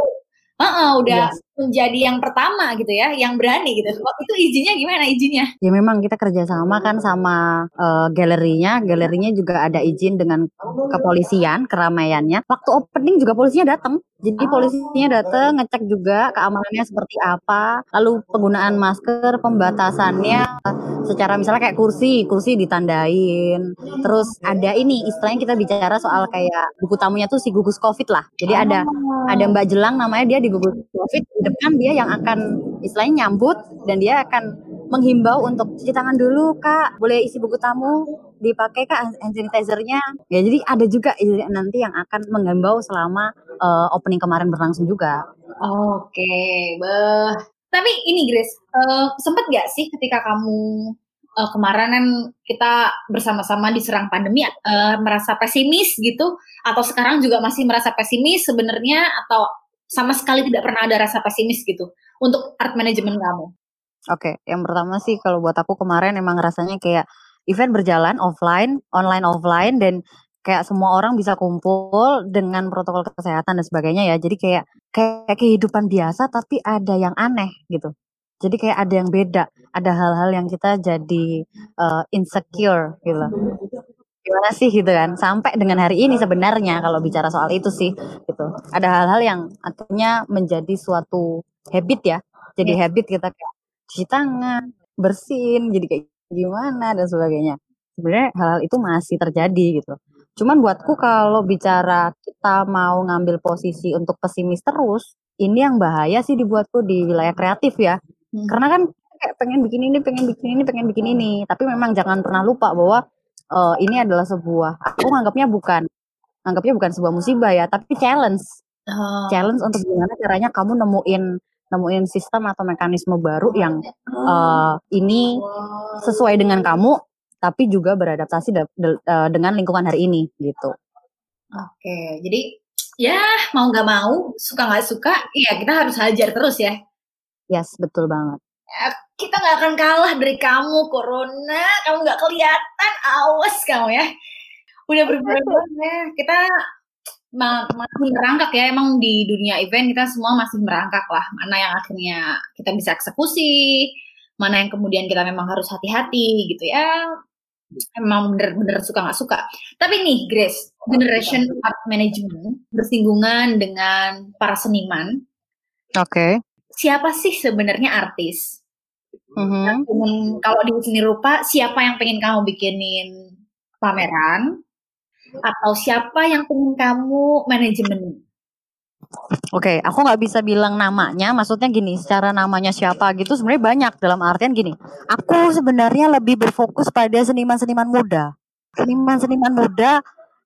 Heeh, udah Yes. Menjadi yang pertama gitu ya, yang berani gitu. Wah, itu izinnya gimana izinnya? Ya memang kita kerjasama kan sama eh, galerinya, galerinya juga ada izin dengan kepolisian keramaiannya. Waktu opening juga polisinya datang, jadi polisinya datang ngecek juga keamanannya seperti apa, lalu penggunaan masker, pembatasannya secara misalnya kayak kursi, kursi ditandain. Terus ada ini istilahnya kita bicara soal kayak buku tamunya tuh si gugus covid lah. Jadi ada ada Mbak Jelang namanya dia di gugus covid depan dia yang akan istilahnya nyambut dan dia akan menghimbau untuk cuci tangan dulu kak. Boleh isi buku tamu dipakai kak hand sanitizer-nya. Ya jadi ada juga nanti yang akan menghimbau selama eh, opening kemarin berlangsung juga. Oke, beh. Tapi ini Grace, eh, sempet gak sih ketika kamu uh, kemarin kan kita bersama-sama diserang pandemi uh, merasa pesimis gitu? Atau sekarang juga masih merasa pesimis sebenarnya? Atau sama sekali tidak pernah ada rasa pesimis gitu untuk art management kamu? Oke, yang pertama sih kalau buat aku kemarin emang rasanya kayak event berjalan offline, online offline dan kayak semua orang bisa kumpul dengan protokol kesehatan dan sebagainya ya. Jadi kayak kayak kehidupan biasa tapi ada yang aneh gitu. Jadi kayak ada yang beda, ada hal-hal yang kita jadi uh, insecure gitu. Gimana sih gitu kan? Sampai dengan hari ini sebenarnya kalau bicara soal itu sih gitu. Ada hal-hal yang akhirnya menjadi suatu habit ya. Jadi yeah. habit kita kayak cuci tangan, bersin, jadi kayak gimana dan sebagainya. Sebenarnya hal-hal itu masih terjadi gitu. Cuman buatku kalau bicara kita mau ngambil posisi untuk pesimis terus, ini yang bahaya sih dibuatku di wilayah kreatif ya. Hmm. Karena kan kayak pengen bikin ini, pengen bikin ini, pengen bikin ini. Tapi memang jangan pernah lupa bahwa uh, ini adalah sebuah aku anggapnya bukan anggapnya bukan sebuah musibah ya, tapi challenge. Oh. Challenge untuk gimana caranya kamu nemuin nemuin sistem atau mekanisme baru yang uh, ini sesuai dengan kamu tapi juga beradaptasi de de uh, dengan lingkungan hari ini gitu. Oke, jadi ya mau nggak mau, suka nggak suka, ya kita harus hajar terus ya. Yes, betul banget. Ya, kita nggak akan kalah dari kamu, Corona. Kamu nggak kelihatan, awas kamu ya. Udah berbulan ya. Kita masih merangkak ya. Emang di dunia event kita semua masih merangkak lah. Mana yang akhirnya kita bisa eksekusi, mana yang kemudian kita memang harus hati-hati gitu ya. Emang bener-bener suka nggak suka. Tapi nih, Grace, Generation Art Management bersinggungan dengan para seniman. Oke. Okay siapa sih sebenarnya artis? Mm-hmm. kalau di seni rupa, siapa yang pengen kamu bikinin pameran? Atau siapa yang pengen kamu manajemen? Oke, okay, aku nggak bisa bilang namanya. Maksudnya gini, secara namanya siapa gitu sebenarnya banyak dalam artian gini. Aku sebenarnya lebih berfokus pada seniman-seniman muda, seniman-seniman muda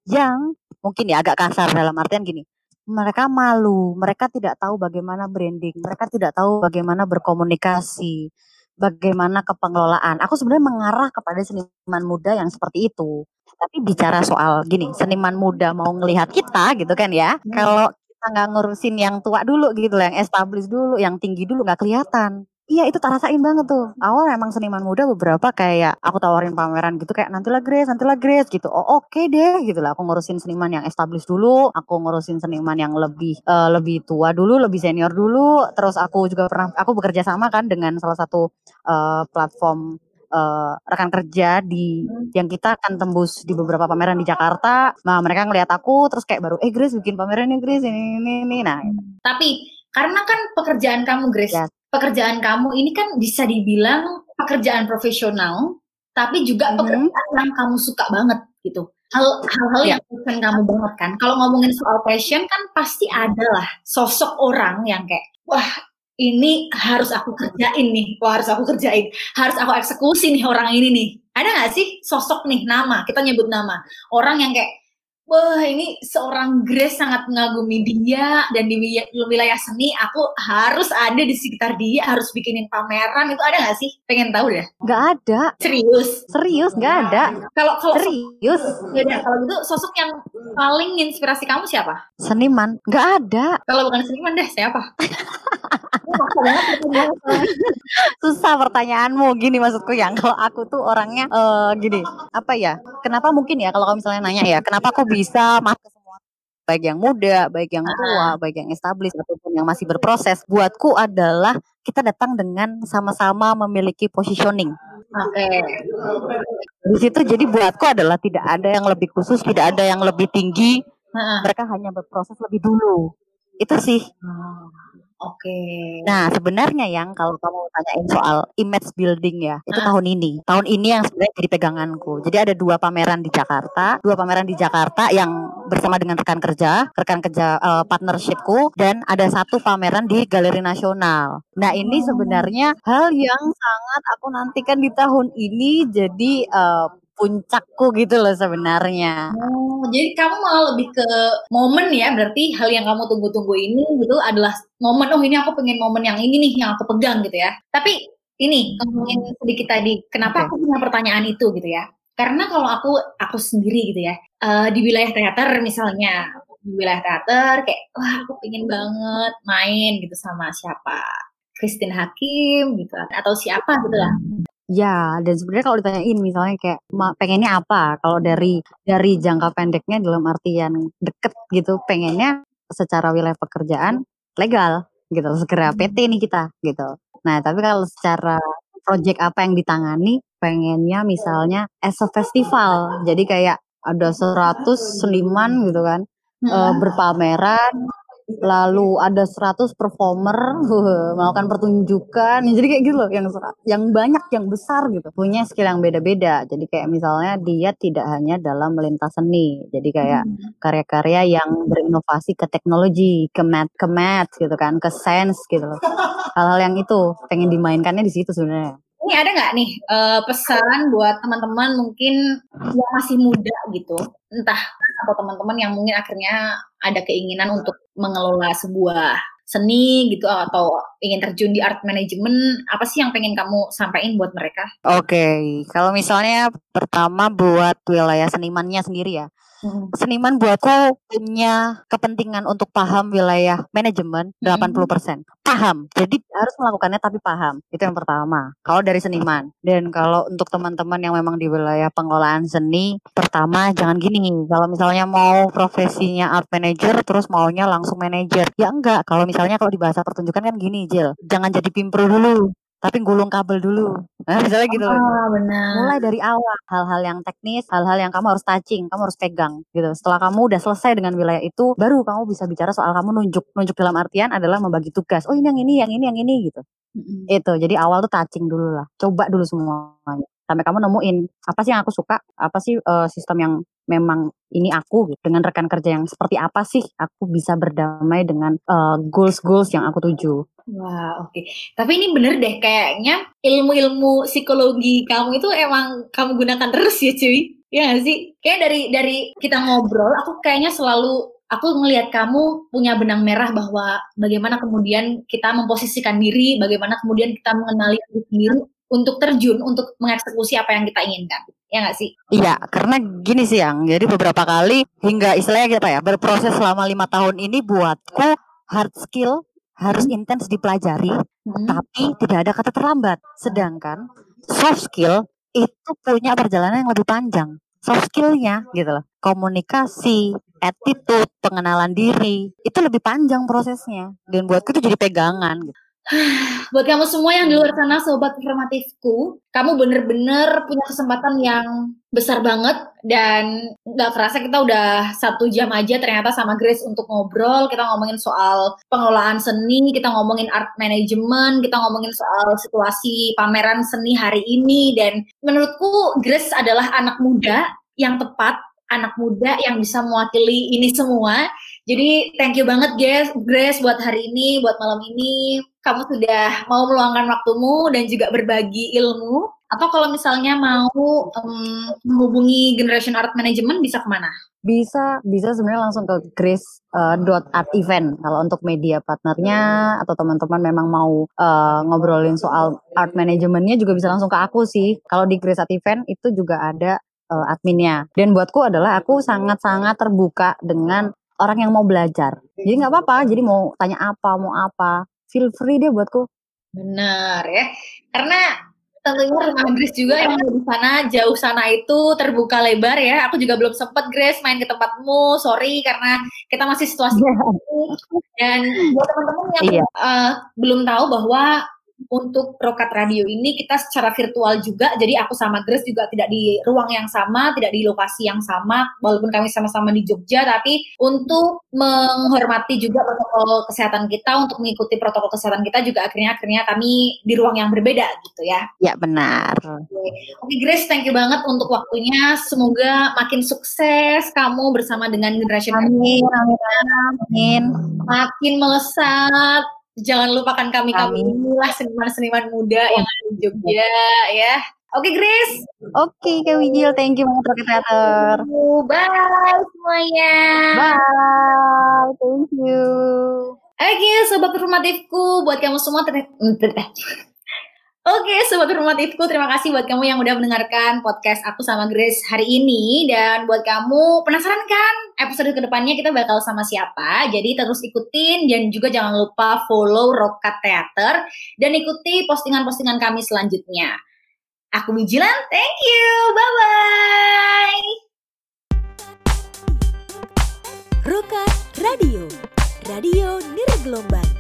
yang mungkin ya agak kasar dalam artian gini mereka malu, mereka tidak tahu bagaimana branding, mereka tidak tahu bagaimana berkomunikasi, bagaimana kepengelolaan. Aku sebenarnya mengarah kepada seniman muda yang seperti itu. Tapi bicara soal gini, seniman muda mau ngelihat kita gitu kan ya. Hmm. Kalau kita nggak ngurusin yang tua dulu gitu yang established dulu, yang tinggi dulu nggak kelihatan. Iya itu tak rasain banget tuh. Awal emang seniman muda beberapa kayak aku tawarin pameran gitu kayak nanti lah Grace, nanti lah Grace gitu. Oh oke okay deh gitu lah. Aku ngurusin seniman yang established dulu, aku ngurusin seniman yang lebih uh, lebih tua dulu, lebih senior dulu. Terus aku juga pernah aku bekerja sama kan dengan salah satu uh, platform uh, rekan kerja di hmm. yang kita akan tembus di beberapa pameran di Jakarta. Nah mereka ngeliat aku terus kayak baru eh Grace bikin pameran nih Grace ini ini ini. Nah tapi karena kan pekerjaan kamu Grace yes pekerjaan kamu ini kan bisa dibilang pekerjaan profesional, tapi juga mm-hmm. pekerjaan yang kamu suka banget gitu. Hal-hal yeah. yang passion kamu banget kan. Kalau ngomongin soal passion kan pasti ada lah sosok orang yang kayak, wah ini harus aku kerjain nih, wah harus aku kerjain, harus aku eksekusi nih orang ini nih. Ada gak sih sosok nih nama, kita nyebut nama, orang yang kayak wah ini seorang Grace sangat mengagumi dia dan di wilayah seni aku harus ada di sekitar dia harus bikinin pameran. Itu ada gak sih? Pengen tahu deh. Gak ada. Serius? Serius gak ada. Kalau kalau serius. Ya kalau gitu sosok yang paling inspirasi kamu siapa? Seniman. Gak ada. Kalau bukan seniman deh siapa susah pertanyaanmu gini maksudku yang kalau aku tuh orangnya uh, gini apa ya kenapa mungkin ya kalau kamu misalnya nanya ya kenapa aku bisa masuk ke semua baik yang muda baik yang tua baik yang established ataupun yang masih berproses buatku adalah kita datang dengan sama-sama memiliki positioning Oke. Okay. Di situ jadi buatku adalah tidak ada yang lebih khusus, tidak ada yang lebih tinggi. Mereka hanya berproses lebih dulu. Itu sih. Oke. Nah, sebenarnya yang kalau kamu tanyain soal image building ya, itu ah. tahun ini. Tahun ini yang sebenarnya jadi peganganku. Jadi ada dua pameran di Jakarta, dua pameran di Jakarta yang bersama dengan rekan kerja, rekan kerja uh, partnershipku dan ada satu pameran di Galeri Nasional. Nah, ini oh. sebenarnya hal yang sangat aku nantikan di tahun ini jadi uh, puncakku gitu loh sebenarnya. Oh, jadi kamu malah lebih ke momen ya, berarti hal yang kamu tunggu-tunggu ini gitu adalah momen, oh ini aku pengen momen yang ini nih yang aku pegang gitu ya. Tapi ini ngomongin sedikit tadi, kenapa Oke. aku punya pertanyaan itu gitu ya? Karena kalau aku aku sendiri gitu ya, eh, di wilayah teater misalnya, di wilayah teater kayak wah aku pengen banget main gitu sama siapa? Christine Hakim gitu atau siapa gitu lah. Ya, dan sebenarnya kalau ditanyain misalnya kayak pengennya apa? Kalau dari dari jangka pendeknya dalam artian deket gitu, pengennya secara wilayah pekerjaan legal gitu, segera PT nih kita gitu. Nah, tapi kalau secara project apa yang ditangani, pengennya misalnya as a festival. Jadi kayak ada 100 seniman gitu kan, eh, Hmm. berpameran, lalu ada 100 performer melakukan pertunjukan jadi kayak gitu loh yang yang banyak yang besar gitu. Punya skill yang beda-beda. Jadi kayak misalnya dia tidak hanya dalam melintas seni. Jadi kayak Hmm. karya-karya yang berinovasi ke teknologi ke math ke math gitu kan ke sains gitu loh. Hal-hal yang itu pengen dimainkannya di situ sebenarnya Ini ada nggak nih eh, pesan buat teman-teman mungkin yang masih muda gitu, entah atau teman-teman yang mungkin akhirnya ada keinginan untuk mengelola sebuah seni gitu atau ingin terjun di art management, apa sih yang pengen kamu sampaikan buat mereka? Oke, kalau misalnya pertama buat wilayah senimannya sendiri ya. Seniman buatku punya kepentingan untuk paham wilayah manajemen 80%. Paham. Jadi harus melakukannya tapi paham. Itu yang pertama. Kalau dari seniman. Dan kalau untuk teman-teman yang memang di wilayah pengelolaan seni, pertama jangan gini. Kalau misalnya mau profesinya art manager terus maunya langsung manager. Ya enggak. Kalau misalnya kalau di bahasa pertunjukan kan gini, Jil. Jangan jadi pimpro dulu, tapi gulung kabel dulu. Nah, misalnya gitu Ah, benar. mulai dari awal hal-hal yang teknis hal-hal yang kamu harus touching kamu harus pegang gitu. Setelah kamu udah selesai dengan wilayah itu baru kamu bisa bicara soal kamu nunjuk. Nunjuk dalam artian adalah membagi tugas. Oh ini yang ini yang ini yang ini gitu. Mm-mm. itu. Jadi awal tuh touching dulu lah. Coba dulu semuanya. Sampai kamu nemuin apa sih yang aku suka? Apa sih eh, sistem yang memang ini aku gitu. dengan rekan kerja yang seperti apa sih aku bisa berdamai dengan eh, goals goals yang aku tuju Wah, oke. Tapi ini bener deh, kayaknya ilmu-ilmu psikologi kamu itu emang kamu gunakan terus ya, cuy. Ya nggak sih? Kayak dari dari kita ngobrol, aku kayaknya selalu aku ngelihat kamu punya benang merah bahwa bagaimana kemudian kita memposisikan diri, bagaimana kemudian kita mengenali diri sendiri untuk terjun, untuk mengeksekusi apa yang kita inginkan. Ya nggak sih? Iya, karena gini sih yang, jadi beberapa kali hingga istilahnya apa ya, berproses selama lima tahun ini buatku hard skill harus intens dipelajari, Hmm. tapi tidak ada kata terlambat. Sedangkan soft skill itu punya perjalanan yang lebih panjang. Soft skillnya gitu loh, komunikasi, attitude, pengenalan diri, itu lebih panjang prosesnya. Dan buatku itu jadi pegangan. Gitu. Buat kamu semua yang di luar sana, sobat informatifku, kamu bener-bener punya kesempatan yang besar banget dan nggak kerasa kita udah satu jam aja ternyata sama Grace untuk ngobrol. Kita ngomongin soal pengelolaan seni, kita ngomongin art management, kita ngomongin soal situasi pameran seni hari ini dan menurutku Grace adalah anak muda yang tepat, anak muda yang bisa mewakili ini semua. Jadi thank you banget Grace, Grace buat hari ini, buat malam ini. Kamu sudah mau meluangkan waktumu dan juga berbagi ilmu. Atau kalau misalnya mau em, menghubungi Generation Art Management bisa ke mana? Bisa bisa sebenarnya langsung ke Grace dot art event kalau untuk media partnernya atau teman-teman memang mau eh, ngobrolin soal art manajemennya juga bisa langsung ke aku sih. Kalau di Grace art event itu juga ada eh, adminnya. Dan buatku adalah aku sangat-sangat terbuka dengan orang yang mau belajar. Jadi nggak apa-apa. Jadi mau tanya apa, mau apa, feel free deh buatku. Benar ya. Karena tentunya rumah Grace juga yang di sana jauh sana itu terbuka lebar ya. Aku juga belum sempet Grace main ke tempatmu. Sorry karena kita masih situasi Dan buat teman-teman yang Iya. eh, belum tahu bahwa untuk Rokat Radio ini kita secara virtual juga, jadi aku sama Grace juga tidak di ruang yang sama, tidak di lokasi yang sama, walaupun kami sama-sama di Jogja, tapi untuk menghormati juga protokol kesehatan kita, untuk mengikuti protokol kesehatan kita juga akhirnya akhirnya kami di ruang yang berbeda gitu ya. Ya benar. Oke Grace, thank you banget untuk waktunya. Semoga makin sukses kamu bersama dengan Generation Amin, amin, amin. makin melesat. Jangan lupakan kami kami inilah seniman-seniman muda yang ada di Jogja ya. Oke Grace, Oke, Kak Wijil, thank you banget Theater. bye semuanya. Bye, thank you. Oke sobat informatifku, buat kamu semua ter- Oke, sobat formatifku, terima kasih buat kamu yang udah mendengarkan podcast aku sama Grace hari ini. Dan buat kamu penasaran kan episode ke depannya kita bakal sama siapa? Jadi terus ikutin dan juga jangan lupa follow Rokat Theater dan ikuti postingan-postingan kami selanjutnya. Aku Mijilan, thank you, bye-bye. Rokat Radio, radio nirgelombang.